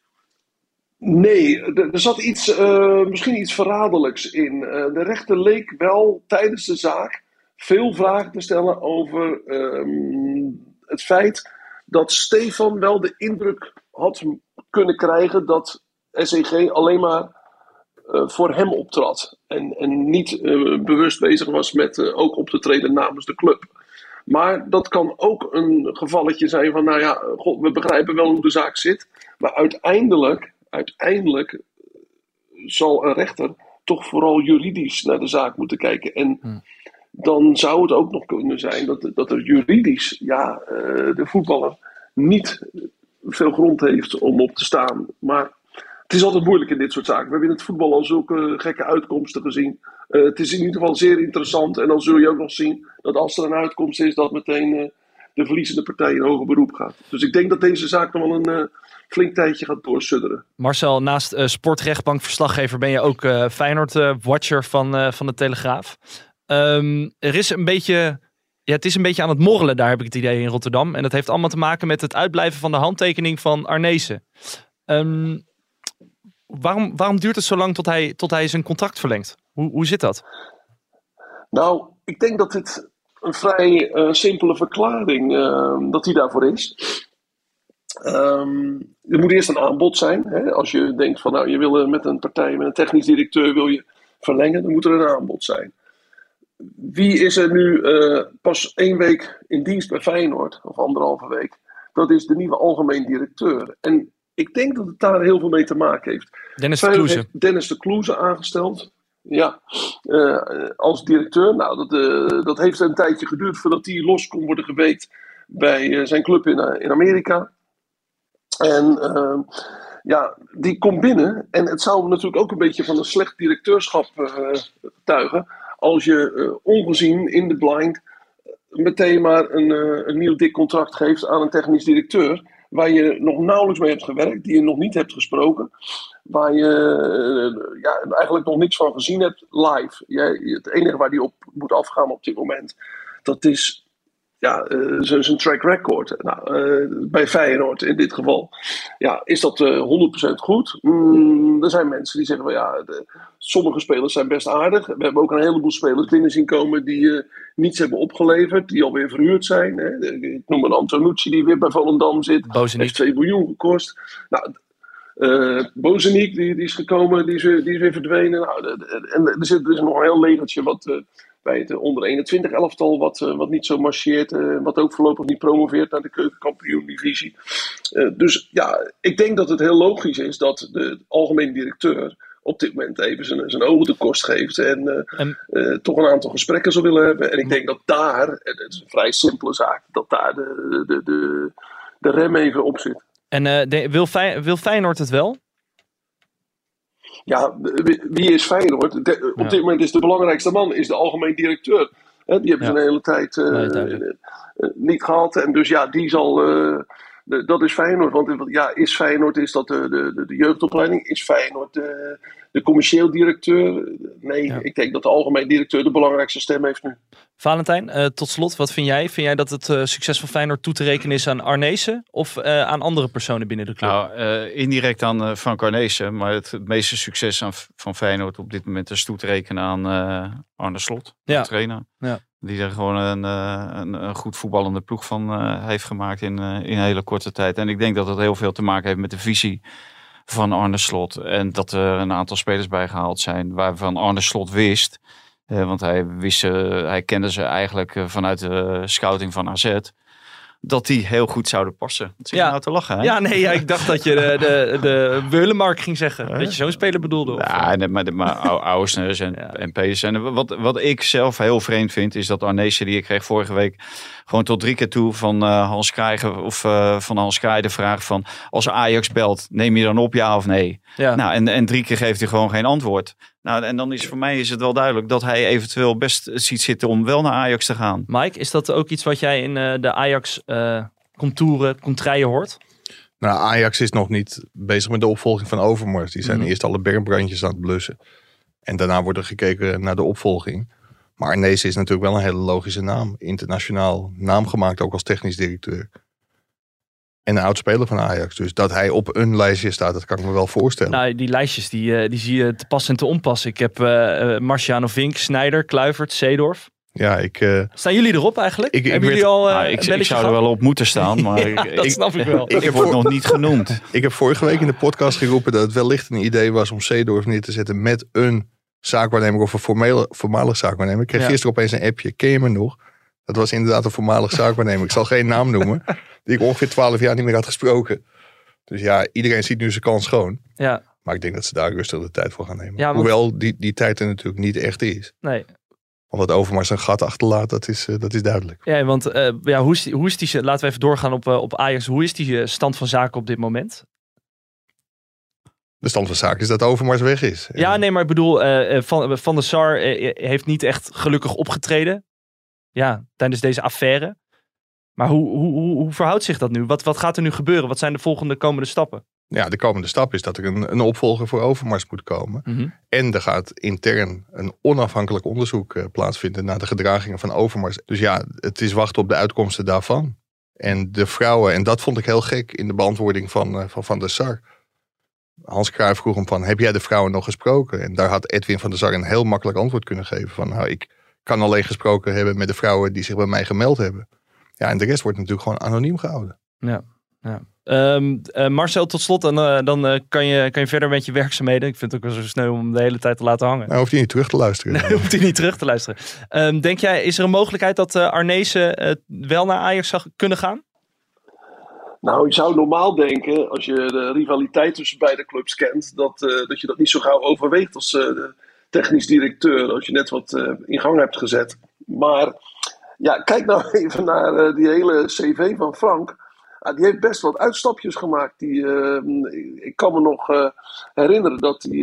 Nee, er er zat iets, eh, misschien iets verraderlijks in. Eh, de rechter leek wel tijdens de zaak veel vragen te stellen over ehm, het feit dat Stefan wel de indruk had kunnen krijgen dat SEG alleen maar eh, voor hem optrad. En, en niet eh, bewust bezig was met eh, ook op te treden namens de club. Maar dat kan ook een gevalletje zijn van, nou ja, god, we begrijpen wel hoe de zaak zit. Maar uiteindelijk, uiteindelijk zal een rechter toch vooral juridisch naar de zaak moeten kijken. En dan zou het ook nog kunnen zijn dat, dat er juridisch, ja, eh, de voetballer niet veel grond heeft om op te staan. Maar het is altijd moeilijk in dit soort zaken. We hebben in het voetbal al zulke gekke uitkomsten gezien. Eh, het is in ieder geval zeer interessant. En dan zul je ook nog zien dat als er een uitkomst is, dat meteen eh, de verliezende partij in hoger beroep gaat. Dus ik denk dat deze zaak nog wel een flink tijdje gaat doorsudderen. Marcel, naast sportrechtbankverslaggever ben je ook Feyenoord-watcher van, van de Telegraaf. Ehm, er is een beetje, ja, het is een beetje aan het morrelen, daar heb ik het idee in Rotterdam. En dat heeft allemaal te maken met het uitblijven van de handtekening van Arnezen. Ehm, waarom, waarom duurt het zo lang tot hij, tot hij zijn contract verlengt? Hoe, hoe zit dat? Nou, ik denk dat dit een vrij eh, simpele verklaring uh, dat die daarvoor is. Er moet eerst een aanbod zijn. Hè? Als je denkt van nou, je wil eh, met een partij, met een technisch directeur wil je verlengen, dan moet er een aanbod zijn. Wie is er nu eh, pas één week in dienst bij Feyenoord, of anderhalve week? Dat is de nieuwe algemeen directeur. En ik denk dat het daar heel veel mee te maken heeft. Dennis de Kloeze. Dennis de Kloeze aangesteld. Ja, eh, als directeur. Nou, dat, eh, dat heeft een tijdje geduurd voordat hij los kon worden geweekt bij zijn club in, in Amerika. En ja, die komt binnen. En het zou natuurlijk ook een beetje van een slecht directeurschap getuigen. Als je eh, ongezien in de blind meteen maar een, eh, een nieuw dik contract geeft aan een technisch directeur. Waar je nog nauwelijks mee hebt gewerkt, die je nog niet hebt gesproken. Waar je eh, ja, eigenlijk nog niks van gezien hebt live. Jij, het enige waar die op moet afgaan op dit moment, dat is ja, eh, zijn track record. Nou, eh, bij Feyenoord in dit geval. Ja, is dat eh 100% goed? Mm, er zijn mensen die zeggen, wel, ja, de- sommige spelers zijn best aardig. We hebben ook een heleboel spelers binnen zien komen die eh, niets hebben opgeleverd. Die alweer verhuurd zijn. Hè. Ik noem een Antonucci die weer bij Volendam zit. Bozeniek. Heeft 2 miljoen gekost. Nou, eh Bozeniek, die, die is gekomen, die is, weer- die is weer verdwenen. Nou, en er, zit, er is nog een heel legertje wat eh, bij het onder 21 elftal wat, eh, wat niet zo marcheert. eh, wat ook voorlopig niet promoveert naar de keukenkampioen-divisie. Eh, dus ja, ik denk dat het heel logisch is dat de algemene directeur op dit moment even zijn, zijn ogen de kost geeft. En, En- toch een aantal gesprekken zal willen hebben. En ik denk dat daar, en het is een vrij simpele zaak, dat daar de, de, de, de rem even op zit. En de- wil, Fey- wil Feyenoord het wel? Ja, wie- is Feyenoord? De- op Ja. dit moment is de belangrijkste man is de algemeen directeur. Die hebben ze een hele tijd eh, Nee, duidelijk. eh, niet gehad. En dus ja, die zal. eh, de- dat is Feyenoord. Want ja, is Feyenoord is dat de, de, de, de jeugdopleiding? Is Feyenoord de, de commercieel directeur? Nee, Ja. ik denk dat de algemeen directeur de belangrijkste stem heeft nu. Valentijn, eh, tot slot, wat vind jij? Vind jij dat het eh, succes van Feyenoord toe te rekenen is aan Arnezen of eh, aan andere personen binnen de club? Nou, eh, indirect aan eh, Frank Arnezen. Maar het, het meeste succes aan, van Feyenoord op dit moment is toe te rekenen aan eh, Arne Slot, Ja. de trainer. Ja. Die er gewoon een, eh, een, een goed voetballende ploeg van eh, heeft gemaakt in, eh, in een hele korte tijd. En ik denk dat dat heel veel te maken heeft met de visie van Arne Slot. En dat er een aantal spelers bijgehaald zijn waarvan Arne Slot wist. eh, want hij, wist ze, hij kende ze eigenlijk eh, vanuit de scouting van AZ. Dat die heel goed zouden passen. Zit je Ja. nou te lachen? Hè? Ja, nee, ja, ik dacht dat je de, de, de Weulenmark ging zeggen. Dat je zo'n speler bedoelde. Of, Ja, nee, maar, maar Au- Auwsners en, Ja. en Pedersen. En Wat, wat ik zelf heel vreemd vind, is dat Arnezen, die ik kreeg vorige week gewoon tot drie keer toe van eh, Hans Krijgen of eh, van Hans Kraaij de vraag van als Ajax belt, neem je dan op ja of nee? ja. Nou, en, en drie keer geeft hij gewoon geen antwoord. Nou, en dan is voor mij is het wel duidelijk dat hij eventueel best ziet zitten om wel naar Ajax te gaan. Mike, is dat ook iets wat jij in eh, de Ajax eh contouren, contraien hoort? Nou, Ajax is nog niet bezig met de opvolging van Overmars. Die zijn Mhm. eerst alle bergbrandjes aan het blussen. En daarna wordt er gekeken naar de opvolging. Maar Arnees is natuurlijk wel een hele logische naam. Internationaal naam gemaakt, ook als technisch directeur. En een oud-speler van Ajax. Dus dat hij op een lijstje staat, dat kan ik me wel voorstellen. Nou, die lijstjes die, eh, die zie je te pas en te onpas. Ik heb eh eh, Marciano Vink, Snijder, Kluivert, Zeedorf. ja, ik, eh, Staan jullie erop eigenlijk? Ik- ik Hebben weet- jullie al Nou, ik, zou er wel op moeten staan, maar Ja, ik, dat snap ik wel. ik heb word voor- nog niet genoemd. ik heb vorige week in de podcast geroepen dat het wellicht een idee was om Seedorf neer te zetten met een zaakwaarnemer of een formele, voormalig zaakwaarnemer. Ik kreeg Ja. gisteren opeens een appje. Ken je me nog? Dat was inderdaad een voormalig zaakwaarnemer. Ik zal geen naam noemen. Die ik ongeveer twaalf jaar niet meer had gesproken. Dus ja, iedereen ziet nu zijn kans schoon. Ja, Maar ik denk dat ze daar rustig de tijd voor gaan nemen. Ja, want- Hoewel die, die tijd er natuurlijk niet echt is. nee. Want dat Overmars een gat achterlaat, dat is, eh, dat is duidelijk. Ja, want eh, ja, hoe, is die, hoe is die, laten we even doorgaan op, eh, op Ajax. Hoe is die stand van zaken op dit moment? De stand van zaken is dat Overmars weg is. Ja, nee, maar ik bedoel, eh, eh, Van, van der Sar eh, heeft niet echt gelukkig opgetreden. Ja, tijdens deze affaire. Maar hoe, hoe, hoe, hoe verhoudt zich dat nu? Wat, wat gaat er nu gebeuren? Wat zijn de volgende komende stappen? Ja, de komende stap is dat er een, een opvolger voor Overmars moet komen. En er gaat intern een onafhankelijk onderzoek eh, plaatsvinden naar de gedragingen van Overmars. Dus ja, het is wachten op de uitkomsten daarvan. En de vrouwen, en dat vond ik heel gek in de beantwoording van eh, Van, van der Sar. Hans Cruijff vroeg hem van, heb jij de vrouwen nog gesproken? En daar had Edwin van der Sar een heel makkelijk antwoord kunnen geven. Van, nou, ik kan alleen gesproken hebben met de vrouwen die zich bij mij gemeld hebben. Ja, en de rest wordt natuurlijk gewoon anoniem gehouden. Ehm, eh, Marcel, tot slot, dan, eh, dan eh, kan, je, kan je verder met je werkzaamheden. Ik vind het ook wel zo sneu om hem de hele tijd te laten hangen. Nou, hoeft hij niet terug te luisteren. Nee, hoeft hij niet terug te luisteren. Ehm, denk jij, is er een mogelijkheid dat Arnezen wel naar Ajax zou kunnen gaan? Nou, je zou normaal denken, als je de rivaliteit tussen beide clubs kent, dat, eh, dat je dat niet zo gauw overweegt als de technisch directeur, als je net wat eh, in gang hebt gezet. Maar ja, kijk nou even naar die hele cv van Frank. Ah, die heeft best wat uitstapjes gemaakt. Die, eh, ik kan me nog herinneren dat hij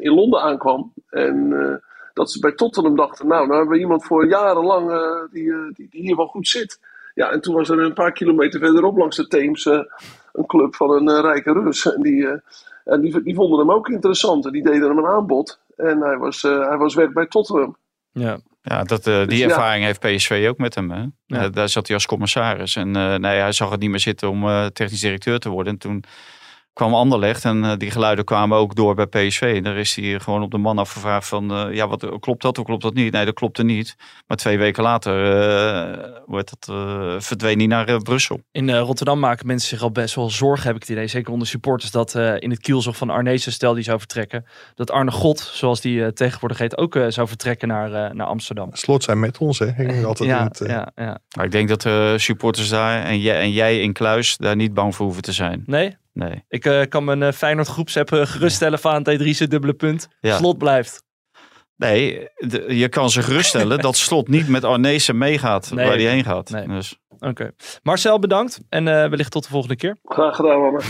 in Londen aankwam. En dat ze bij Tottenham dachten, nou, nou hebben we iemand voor jarenlang die, die hier wel goed zit. Ja, en toen was er een paar kilometer verderop langs de Theems een club van een eh, rijke Rus. En, die, eh, en die, die vonden hem ook interessant. En die deden hem een aanbod. En hij was, eh, hij was weg bij Tottenham. Ja. Ja, dat, die Dus ja. ervaring heeft PSV ook met hem. Hè? Ja. Daar zat hij als commissaris. En nee, hij zag het niet meer zitten om technisch directeur te worden. En toen kwam Anderlecht en eh, die geluiden kwamen ook door bij PSV. En daar is hij gewoon op de man afgevraagd van... eh, ja, wat, klopt dat of klopt dat niet? Nee, dat klopte niet. Maar twee weken later eh, wordt dat, eh, verdween hij naar Brussel. In eh, Rotterdam maken mensen zich al best wel zorgen, heb ik het idee. Zeker onder supporters, dat eh, in het kielzog van Arnezen, stel die zou vertrekken. Dat Arne God, zoals die tegenwoordig heet, ook eh, zou vertrekken naar, eh, naar Amsterdam. Slot zijn met ons, hè? Altijd in Ja, het, ja, ja. Maar ik denk dat de supporters daar en jij, en jij in Kluis daar niet bang voor hoeven te zijn. Nee? Nee. Ik eh, kan mijn uh, Feyenoord groepsapp uh, geruststellen van T3 dubbele punt. Ja. Slot blijft. Nee, de- je kan ze geruststellen dat Slot niet met Arnezen meegaat Nee. waar hij heen gaat. Nee. Dus. Oké. Marcel, bedankt. En eh, wellicht tot de volgende keer. Graag gedaan, mannen.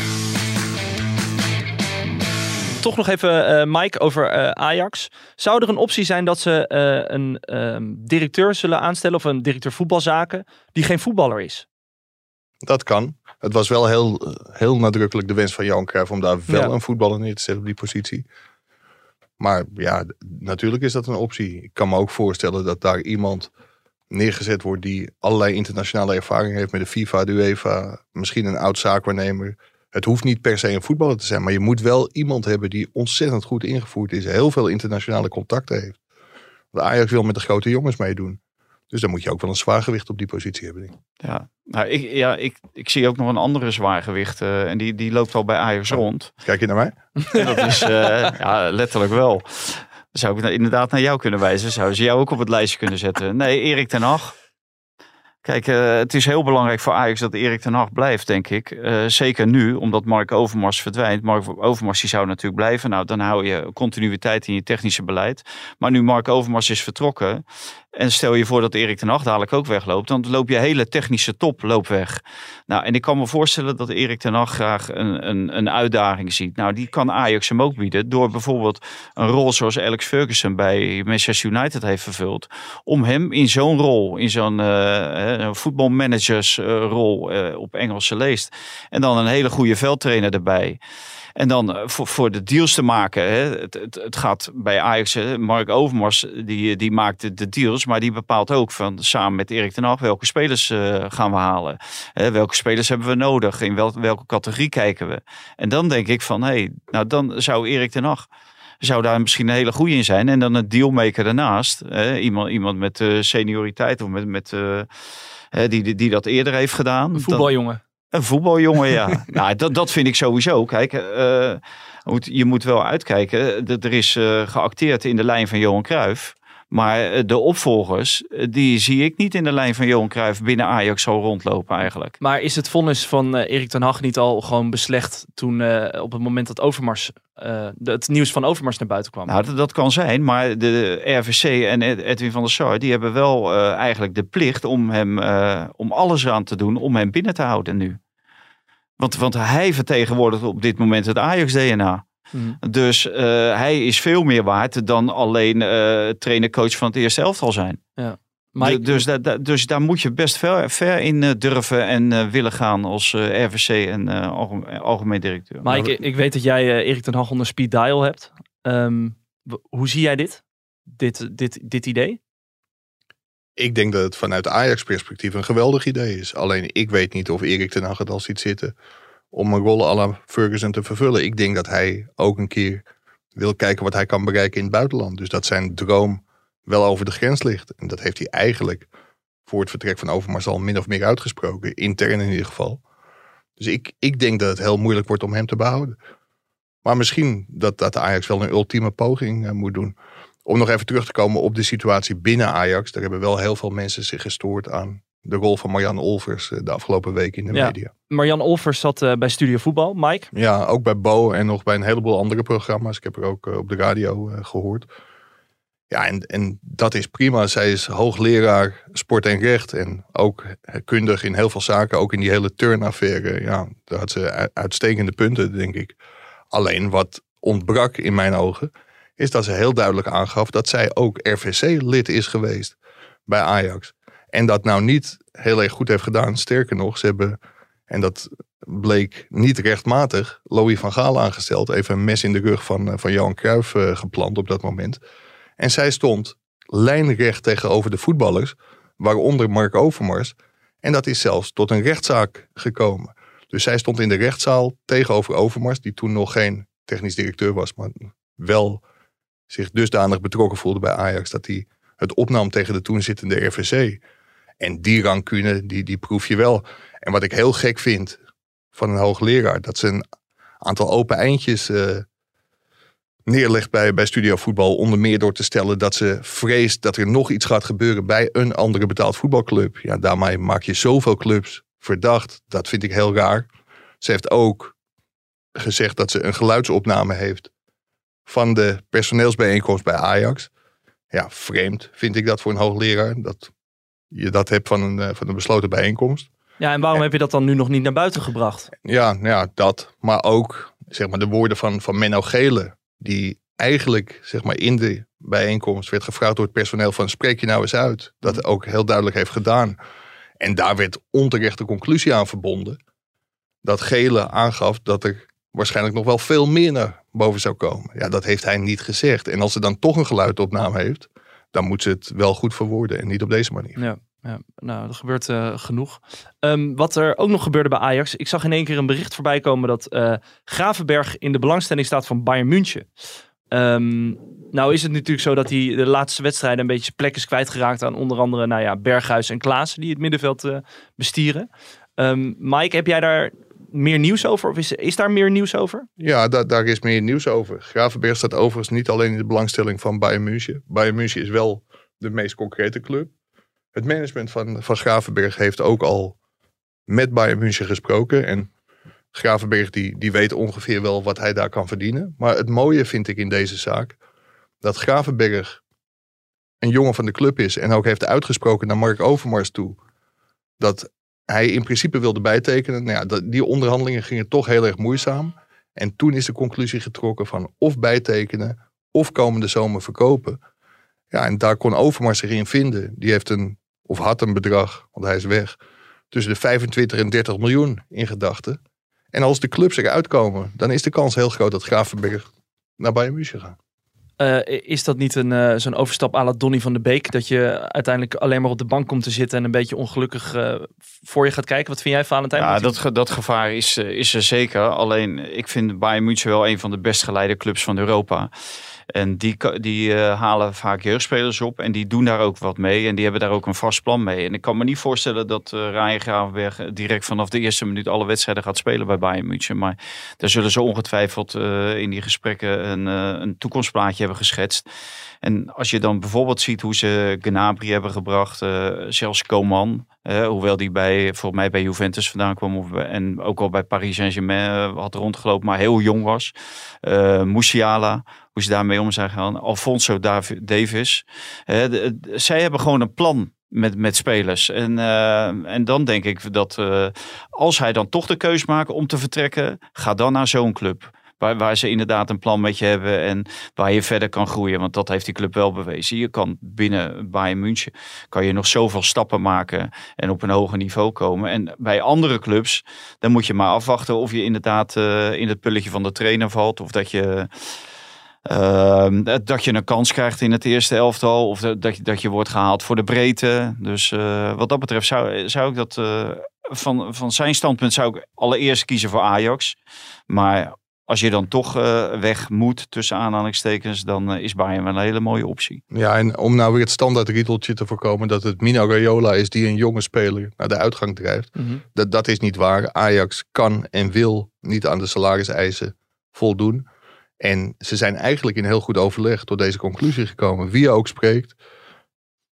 Toch nog even, eh, Mike, over eh, Ajax. Zou er een optie zijn dat ze eh, een ehm, directeur zullen aanstellen, of een directeur voetbalzaken, die geen voetballer is? Dat kan. Het was wel heel, heel nadrukkelijk de wens van Johan Cruijff om daar wel Ja. een voetballer neer te zetten op die positie. Maar ja, natuurlijk is dat een optie. Ik kan me ook voorstellen dat daar iemand neergezet wordt die allerlei internationale ervaring heeft met de FIFA, de UEFA, misschien een oud zaakwaarnemer. Het hoeft niet per se een voetballer te zijn, maar je moet wel iemand hebben die ontzettend goed ingevoerd is, heel veel internationale contacten heeft. Want Ajax wil met de grote jongens meedoen. Dus dan moet je ook wel een zwaargewicht op die positie hebben. denk ik. Ja, nou, ik, ja ik, ik zie ook nog een andere zwaargewicht. eh, en die, die loopt al bij Ajax rond. Kijk je naar mij? En dat is eh, ja, letterlijk wel. Zou ik inderdaad naar jou kunnen wijzen. Zou ze jou ook op het lijstje kunnen zetten. Nee, Erik ten Hag. Kijk, eh, het is heel belangrijk voor Ajax dat Erik ten Hag blijft, denk ik. Zeker nu, omdat Mark Overmars verdwijnt. Mark Overmars die zou natuurlijk blijven. Nou, dan hou je continuïteit in je technische beleid. Maar nu Mark Overmars is vertrokken. En stel je voor dat Erik ten Hag dadelijk ook wegloopt. Dan loop je hele technische top loopt weg. Nou, en ik kan me voorstellen dat Erik ten Hag graag een, een, een uitdaging ziet. Nou, die kan Ajax hem ook bieden. Door bijvoorbeeld een rol zoals Alex Ferguson bij Manchester United heeft vervuld. Om hem in zo'n rol, in zo'n uh, voetbalmanagersrol uh, op Engelse leest. En dan een hele goede veldtrainer erbij. En dan eh, voor, voor de deals te maken. Het, het, gaat bij Ajax, Mark Overmars, die, die maakt de, de, deals. Maar die bepaalt ook van samen met Erik ten Hag welke spelers uh, gaan we halen. Hè, welke spelers hebben we nodig? In wel, welke categorie kijken we? En dan denk ik van, hé, hey, nou dan zou Erik ten Hag zou daar misschien een hele goede in zijn. En dan een dealmaker daarnaast. Hè? Iemand, iemand met uh, senioriteit of met, met, uh, die, die, die dat eerder heeft gedaan. Een voetbaljongen. Een voetbaljongen, ja. nou, dat, dat vind ik sowieso. Kijk, uh, je moet wel uitkijken. Er is geacteerd in de lijn van Johan Cruijff. Maar de opvolgers, die zie ik niet in de lijn van Johan Cruijff binnen Ajax zo rondlopen eigenlijk. Maar is het vonnis van uh, Erik ten Hag niet al gewoon beslecht toen uh, op het moment dat Overmars, uh, het nieuws van Overmars naar buiten kwam? Nou, dat, dat kan zijn, maar de RVC en Edwin van der Sar, die hebben wel eigenlijk de plicht om hem, om alles aan te doen om hem binnen te houden nu. Want, want hij vertegenwoordigt op dit moment het Ajax-DNA. Hmm. Dus uh, hij is veel meer waard dan alleen uh, trainer-coach van het eerste elftal zijn. Ja. Maar dus, da, da, dus daar moet je best ver, ver in uh, durven en willen gaan als RVC en algemeen, algemeen, directeur. Maar ik, ik, weet dat jij Erik ten Hag onder speed dial hebt. Um, hoe zie jij dit? Dit, dit, dit idee? Ik denk dat het vanuit Ajax-perspectief een geweldig idee is. Alleen ik weet niet of Erik ten Hag het al ziet zitten om een rol à la Ferguson te vervullen. Ik denk dat hij ook een keer wil kijken wat hij kan bereiken in het buitenland. Dus dat zijn droom wel over de grens ligt. En dat heeft hij eigenlijk voor het vertrek van Overmars al min of meer uitgesproken. Intern in ieder geval. Dus ik, ik denk dat het heel moeilijk wordt om hem te behouden. Maar misschien dat, dat Ajax wel een ultieme poging uh, moet doen. Om nog even terug te komen op de situatie binnen Ajax. Daar hebben wel heel veel mensen zich gestoord aan de rol van Marjan Olvers eh, de afgelopen week in de ja. media. Marjan Olvers zat uh, bij Studio Voetbal, Mike. Ja, ook bij Bo en nog bij een heleboel andere programma's. Ik heb er ook uh, op de radio uh, gehoord. Ja, en, en dat is prima. Zij is hoogleraar sport en recht. En ook kundig in heel veel zaken. Ook in die hele turnaffaire. Ja, daar had ze uitstekende punten, denk ik. Alleen wat ontbrak in mijn ogen is dat ze heel duidelijk aangaf dat zij ook RVC-lid is geweest bij Ajax. En dat nou niet heel erg goed heeft gedaan. Sterker nog, ze hebben, en dat bleek niet rechtmatig, Louis van Gaal aangesteld. Even een mes in de rug van, van Johan Cruijff uh, geplant op dat moment. En zij stond lijnrecht tegenover de voetballers, waaronder Mark Overmars. En dat is zelfs tot een rechtszaak gekomen. Dus zij stond in de rechtszaal tegenover Overmars, die toen nog geen technisch directeur was, maar wel zich dusdanig betrokken voelde bij Ajax dat hij het opnam tegen de toen zittende RVC. En die rancune, die, die proef je wel. En wat ik heel gek vind van een hoogleraar, dat ze een aantal open eindjes uh, neerlegt bij, bij Studio Voetbal. Onder meer door te stellen dat ze vreest dat er nog iets gaat gebeuren bij een andere betaald voetbalclub. Ja, daarmee maak je zoveel clubs verdacht. Dat vind ik heel raar. Ze heeft ook gezegd dat ze een geluidsopname heeft van de personeelsbijeenkomst bij Ajax. Ja, vreemd vind ik dat voor een hoogleraar. Dat je dat hebt van een, eh, van een besloten bijeenkomst. Ja, en waarom heb je dat dan nu nog niet naar buiten gebracht? Ja, nou ja, dat. Maar ook zeg maar, de woorden van, van Menno Gele. Die eigenlijk zeg maar, in de bijeenkomst werd gevraagd door het personeel van spreek je nou eens uit. Dat ook heel duidelijk heeft gedaan. En daar werd onterecht de conclusie aan verbonden. Dat Gele aangaf dat er waarschijnlijk nog wel veel meer naar boven zou komen. Ja, dat heeft hij niet gezegd. En als ze dan toch een geluidopname heeft, dan moet ze het wel goed verwoorden en niet op deze manier. Ja. Ja, nou, dat gebeurt uh, genoeg. Um, wat er ook nog gebeurde bij Ajax. Ik zag in één keer een bericht voorbij komen dat uh, Gravenberg in de belangstelling staat van Bayern München. Um, nou is het natuurlijk zo dat hij de laatste wedstrijden een beetje plek is kwijtgeraakt aan onder andere nou ja, Berghuis en Klaassen die het middenveld uh, bestieren. Um, Mike, heb jij daar meer nieuws over? Of is, is daar meer nieuws over? Ja, da daar is meer nieuws over. Gravenberg staat overigens niet alleen in de belangstelling van Bayern München. Bayern München is wel de meest concrete club. Het management van, van Gravenberg heeft ook al met Bayern München gesproken. En Gravenberg die, die weet ongeveer wel wat hij daar kan verdienen. Maar het mooie vind ik in deze zaak dat Gravenberg een jongen van de club is en ook heeft uitgesproken naar Mark Overmars toe dat hij in principe wilde bijtekenen. Nou ja, die onderhandelingen gingen toch heel erg moeizaam. En toen is de conclusie getrokken van of bijtekenen of komende zomer verkopen. Ja, en daar kon Overmars zich in vinden. Die heeft een, of had een bedrag, want hij is weg, tussen de 25 en 30 miljoen in gedachten. En als de clubs eruit komen, dan is de kans heel groot dat Gravenberg naar Bayern München gaat. Eh, is dat niet een, eh, zo'n overstap à la Donny van de Beek? Dat je uiteindelijk alleen maar op de bank komt te zitten en een beetje ongelukkig eh, voor je gaat kijken? Wat vind jij, Valentijn? Ja, dat, ge- dat gevaar is, is er zeker. Alleen, ik vind Bayern München wel een van de best geleide clubs van Europa. En die, die eh, halen vaak jeugdspelers op en die doen daar ook wat mee. En die hebben daar ook een vast plan mee. En ik kan me niet voorstellen dat uh, Ryan Gravenberg direct vanaf de eerste minuut alle wedstrijden gaat spelen bij Bayern München. Maar daar zullen ze ongetwijfeld eh, in die gesprekken een, eh, een toekomstplaatje hebben geschetst. En als je dan bijvoorbeeld ziet hoe ze Gnabry hebben gebracht, eh, zelfs Coman, eh, hoewel die bij, volgens mij bij Juventus vandaan kwam en ook al bij Paris Saint-Germain eh, had rondgelopen, maar heel jong was. Eh Musiala, hoe ze daarmee om zijn gegaan. Alfonso Davi- Davis. Eh, zij hebben gewoon een plan met, met spelers. En, eh, en dan denk ik dat eh, als hij dan toch de keus maakt om te vertrekken, ga dan naar zo'n club. Waar, waar ze inderdaad een plan met je hebben en waar je verder kan groeien. Want dat heeft die club wel bewezen. Je kan binnen Bayern München kan je nog zoveel stappen maken en op een hoger niveau komen. En bij andere clubs, dan moet je maar afwachten of je inderdaad in het pulletje van de trainer valt. Of dat je, dat- dat je een kans krijgt in het eerste elftal. Of dat, dat, je, dat je wordt gehaald voor de breedte. Dus eh, wat dat betreft zou, zou ik dat eh, van, van zijn standpunt zou ik allereerst kiezen voor Ajax. Maar als je dan toch eh, weg moet, tussen aanhalingstekens, dan eh, is Bayern wel een hele mooie optie. Ja, en om nou weer het standaard riedeltje te voorkomen dat het Mino Raiola is die een jonge speler naar de uitgang drijft. Mhm. Dat, dat is niet waar. Ajax kan en wil niet aan de salariseisen voldoen. En ze zijn eigenlijk in heel goed overleg tot deze conclusie gekomen. Wie je ook spreekt,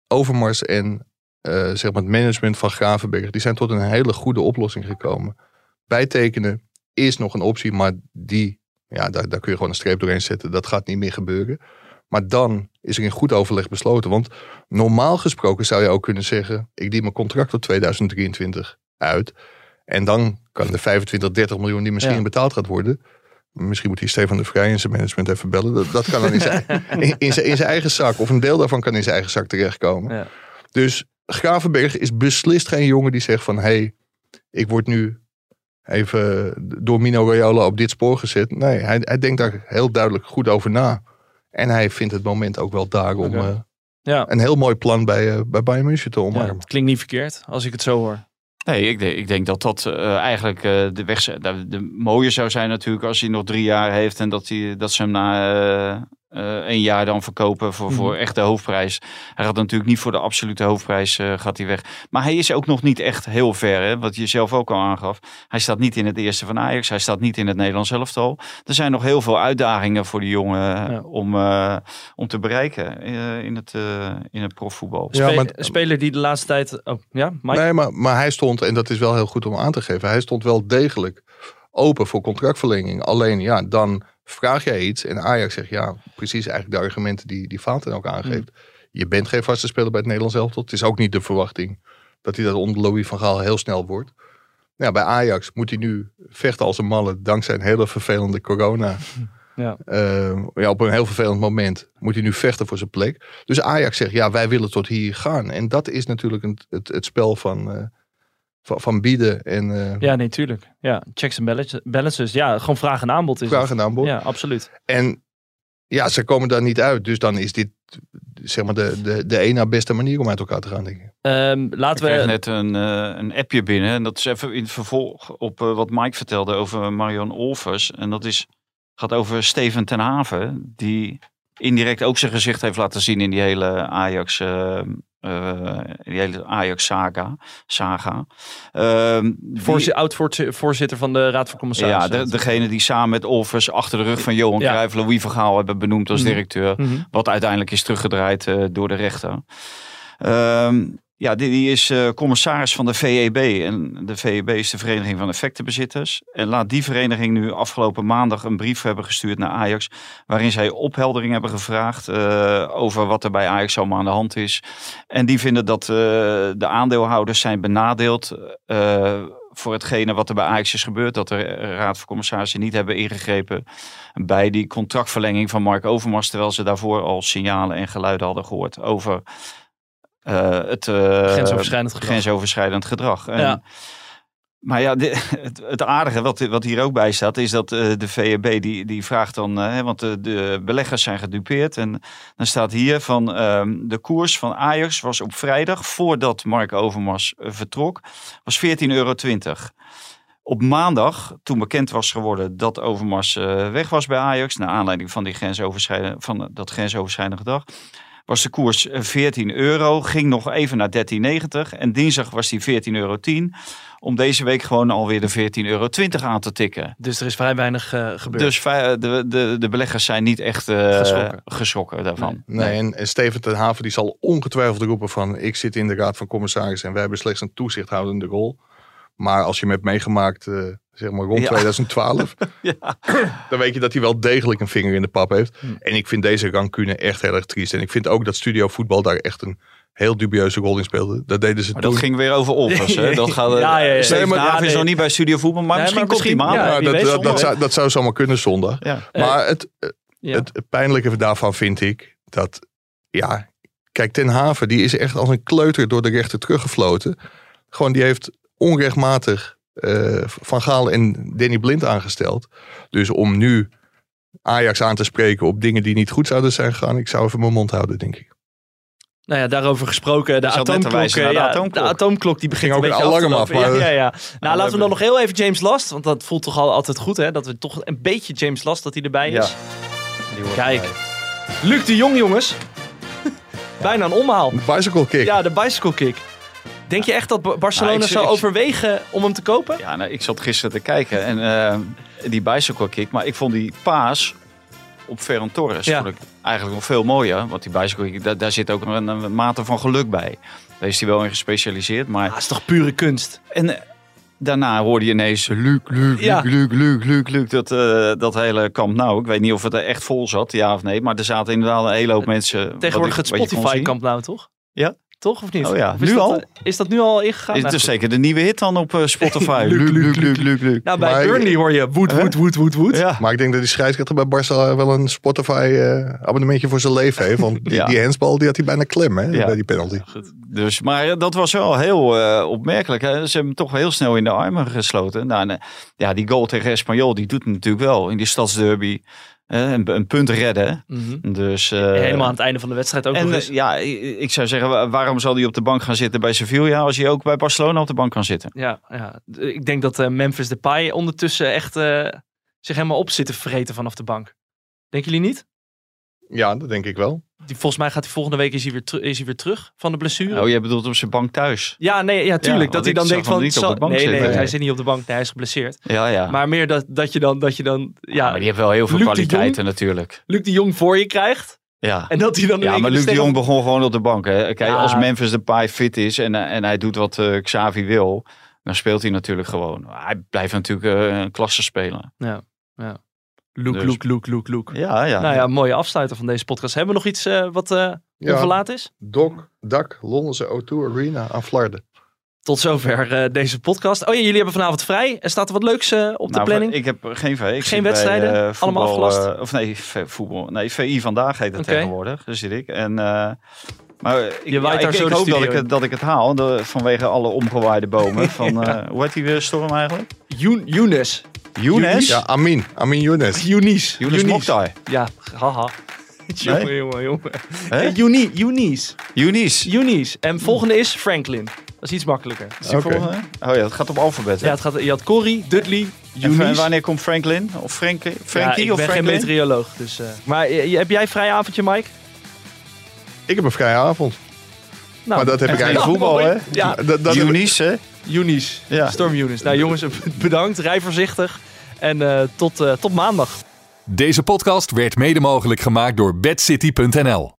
Overmars en eh, zeg maar het management van Gravenberg, die zijn tot een hele goede oplossing gekomen. Bijtekenen is nog een optie, maar die, ja, daar, daar kun je gewoon een streep doorheen zetten. Dat gaat niet meer gebeuren. Maar dan is er in goed overleg besloten. Want normaal gesproken zou je ook kunnen zeggen: ik dien mijn contract tot 2023 uit. En dan kan de 25, 30 miljoen die misschien Ja. betaald gaat worden. Misschien moet hij Stefan de Vrij en zijn management even bellen. Dat, dat kan dan in zijn, in, in zijn, in zijn eigen zak. Of een deel daarvan kan in zijn eigen zak terechtkomen. Ja. Dus Gravenberg is beslist geen jongen die zegt van... hé, hey, ik word nu even door Mino Raiola op dit spoor gezet. Nee, hij, hij denkt daar heel duidelijk goed over na. En hij vindt het moment ook wel daar om eh, Ja. een heel mooi plan bij, eh, bij Bayern München te ja, omarmen. het klinkt niet verkeerd als ik het zo hoor. Nee, ik denk, ik denk dat dat eh, eigenlijk eh, de weg de, de mooie zou zijn natuurlijk als hij nog drie jaar heeft en dat, hij, dat ze hem na eh, een jaar dan verkopen voor, voor Mhm. echt de hoofdprijs. Hij gaat natuurlijk niet voor de absolute hoofdprijs eh, gaat hij weg. Maar hij is ook nog niet echt heel ver, hè, wat je zelf ook al aangaf. Hij staat niet in het eerste van Ajax, hij staat niet in het Nederlands elftal. Er zijn nog heel veel uitdagingen voor die jongen Ja. om, eh, om te bereiken eh, in, het, eh, in het profvoetbal. Ja, Spe- maar- een speler die de laatste tijd... Oh, ja, Mike? Nee, maar, maar hij stond, en dat is wel heel goed om aan te geven, hij stond wel degelijk open voor contractverlenging. Alleen ja, dan vraag jij iets en Ajax zegt ja, precies eigenlijk de argumenten die, die Vaten ook aangeeft. Je bent geen vaste speler bij het Nederlands elftal. Het is ook niet de verwachting dat hij dat onder Louis van Gaal heel snel wordt. Ja, bij Ajax moet hij nu vechten als een malle dankzij een hele vervelende corona. Ja. Eh, ja, op een heel vervelend moment moet hij nu vechten voor zijn plek. Dus Ajax zegt, ja, wij willen tot hier gaan. En dat is natuurlijk een, het, het spel van, eh, van, van bieden en eh Ja, nee, tuurlijk. Ja, checks en balances- balances. Ja, gewoon vraag en aanbod is vraag en aanbod. Ja, absoluut. En ja, ze komen daar niet uit. Dus dan is dit zeg maar de, de, de ene na beste manier om uit elkaar te gaan, denk ik. Ehm, Ik laten kreeg we... net een, eh, een appje binnen. En dat is even in het vervolg op eh, wat Mike vertelde over Marion Olvers. En dat is, gaat over Steven ten Haven. Die indirect ook zijn gezicht heeft laten zien in die hele Ajax... eh, die hele Ajax-saga. Saga. Ehm, die- Voorzi- Oud-voorzitter van de Raad van ja, Commissarissen. de, degene die samen met Olvers achter de rug van Johan Ja. Cruijff... Louis van Gaal hebben benoemd als Mhm. directeur. Mhm. Wat uiteindelijk is teruggedraaid eh, door de rechter. Ehm, ja, die, is eh, commissaris van de VEB. En de VEB is de Vereniging van Effectenbezitters. En laat die vereniging nu afgelopen maandag een brief hebben gestuurd naar Ajax. Waarin zij opheldering hebben gevraagd eh, over wat er bij Ajax allemaal aan de hand is. En die vinden dat eh, de aandeelhouders zijn benadeeld voor hetgene wat er bij Ajax is gebeurd. Dat de Raad van Commissarissen niet hebben ingegrepen bij die contractverlenging van Mark Overmars. Terwijl ze daarvoor al signalen en geluiden hadden gehoord over het eh, Grensoverschrijdend gedrag. grensoverschrijdend gedrag. En, Ja. Maar ja, het, aardige wat, wat hier ook bij staat, is dat eh, de VEB die, die vraagt dan, eh, want de, beleggers zijn gedupeerd. En dan staat hier van ehm, de koers van Ajax was op vrijdag, voordat Mark Overmars eh, vertrok, was 14,20 euro. Op maandag, toen bekend was geworden dat Overmars eh, weg was bij Ajax, naar aanleiding van, die grensoverschrijdende, van eh, dat grensoverschrijdende gedrag, was de koers eh, 14 euro, ging nog even naar 13,90 en dinsdag was die 14,10 euro. Om deze week gewoon alweer de 14,20 euro aan te tikken. Dus er is vrij weinig eh, gebeurd. Dus vij- de, de, de beleggers zijn niet echt eh, Geschrokken. geschrokken daarvan. Nee, en, en Steven ten Haven die zal ongetwijfeld roepen van... ik zit in de raad van commissarissen en wij hebben slechts een toezichthoudende rol. Maar als je hem hebt meegemaakt, eh, zeg maar rond Ja. 2012... Ja. dan weet je dat hij wel degelijk een vinger in de pap heeft. Hm. En ik vind deze rancune echt heel erg triest. En ik vind ook dat Studio Voetbal daar echt een heel dubieuze rol in speelde. Dat deden ze Maar toen. dat ging weer over Olvers. hè? Dat gaat, Ja, ja, ja. Steven Nee, maar- is nog niet bij Studio Voetbal, maar Nee, misschien maar komt hij wie dat, dat, dat, zou, dat zou zomaar kunnen zondag. Ja. Maar het, Ja. het pijnlijke daarvan vind ik dat, ja, kijk, Ten Haven die is echt als een kleuter door de rechter teruggefloten. Gewoon, die heeft onrechtmatig eh, Van Gaal en Danny Blind aangesteld. Dus om nu Ajax aan te spreken op dingen die niet goed zouden zijn gegaan, ik zou even mijn mond houden, denk ik. Nou ja, daarover gesproken, de atoomklok. eh, de ja, atoomklok. de atoomklok die begint Ging een ook beetje een af te alarm lopen. af, maar- Ja, ja, ja. Nou, laten we dan nog heel even James Last, want dat voelt toch al altijd goed, hè? Dat we toch een beetje James Last dat hij erbij is. Kijk. erbij. Luc de Jong, jongens. Bijna een omhaal. De bicycle kick. Ja, de bicycle kick. Denk je echt dat Ba- Barcelona Nou, ik- zou ik- overwegen om hem te kopen? Ja, nou, ik zat gisteren te kijken en eh, die bicycle kick, maar ik vond die paas op Ferran Torres Ja. vond ik eigenlijk nog veel mooier. Want die bicycle kick, daar, daar zit ook een, een mate van geluk bij. Daar is hij wel in gespecialiseerd. Maar Ah, is toch pure kunst? En eh, daarna hoorde je ineens Luc, Luc, Ja. Luc, Luc, Luc. Dat, eh, dat hele kamp nou. Ik weet niet of het er echt vol zat, ja of nee. Maar er zaten inderdaad een hele hoop mensen. Tegenwoordig ik- het Spotify kamp nou, toch? Ja. Toch of niet? Oh ja, Of is nu dat, al? eh, Is dat nu al ingegaan? Is Nou, het goed. zeker de nieuwe hit dan op eh, Spotify? Luc, Luc, Luc, Luc. Nou, bij Maar- Burnley hoor je woed, woed, woed, woed, woed. Ja. Maar ik denk dat die scheidsrechter bij Barca wel een Spotify eh, abonnementje voor zijn leven heeft. Want die, Ja. die handsbal die had hij bijna klem hè, Ja. bij die penalty. Dus, maar dat was wel heel eh, opmerkelijk. Hè? Ze hebben hem toch heel snel in de armen gesloten. Nou, en, ja, die goal tegen Espanyol, die doet het natuurlijk wel. In die stadsderby. Een, een punt redden. Mhm. Dus, eh, Helemaal aan het einde van de wedstrijd ook En nog eh, eens. ja, ik zou zeggen, wa- waarom zal hij op de bank gaan zitten bij Sevilla als hij ook bij Barcelona op de bank kan zitten? Ja, ja, ik denk dat eh, Memphis Depay ondertussen echt zich helemaal op zit te vreten vanaf de bank. Denken jullie niet? Ja, dat denk ik wel. Die, volgens mij gaat hij volgende week is hij weer, is hij weer terug van de blessure. Oh, jij bedoelt op zijn bank thuis? Ja, nee, ja, tuurlijk. dat hij dan denkt van... niet op zal- de bank nee, nee, zitten. hij zit niet op de bank. Nee, hij is geblesseerd. Ja, ja. Maar meer dat, dat je dan... Dat je dan Ja, ja, maar die heeft wel heel veel Luc de kwaliteiten natuurlijk. Luc de Jong voor je krijgt. Ja. En dat hij dan Ja, maar Luc de Jong begon gewoon op de bank. Hè. Kijk, Ja. als Memphis Depay fit is en, eh, en hij doet wat eh, Xavi wil, dan speelt hij natuurlijk gewoon. Hij blijft natuurlijk eh, een klasse spelen. Luc, Dus- Luc, Luc, Luc, Luc. Ja, ja. Nou ja, mooie afsluiter van deze podcast. Hebben we nog iets eh, wat eh Ja. onverlaat is? Doc, Dak, Londense O2 Arena aan Flarden. Tot zover eh, deze podcast. Oh ja, jullie hebben vanavond vrij. Er staat er wat leuks eh, op de Nou, planning? Ik heb geen VI. Ik Geen bij, wedstrijden? eh, Allemaal afgelast? eh, of nee, voetbal. Nee, VI vandaag heet het tegenwoordig. Daar zit ik. En, eh, maar ik, Je waait ja, daar ik, zo ik de hoop dat ik, het, dat ik het haal. de- vanwege alle omgewaaide bomen. Van, eh, hoe heet die weer storm eigenlijk? Youn- Younes. Younes? Ja, Amin. Amin Younes. Younis. Younes Mokhtar. Ja, haha. Jongen, jongen, jongen. Hè? Younis. Younis. Younis. En volgende is Franklin. Dat is iets makkelijker. Is die Oké. volgende? Oh ja, het gaat op alfabet. hè? Ja, het gaat, je had Corrie, Dudley, En Younis. wanneer komt Franklin? Of Frankie? Ja, Frankie ik of ben geen Franklin? meteoroloog. Dus, eh, maar eh, heb jij vrij avondje, Mike? Ik heb een vrije avond. Nou, Maar dat heb ik en eigenlijk voetbal, hè? Ja, Dat, dat heb ik- Younis, hè? Younis. Ja. Storm Younis. Nou jongens, bedankt. Rij voorzichtig. En eh, tot, eh, tot maandag. Deze podcast werd mede mogelijk gemaakt door bedcity.nl.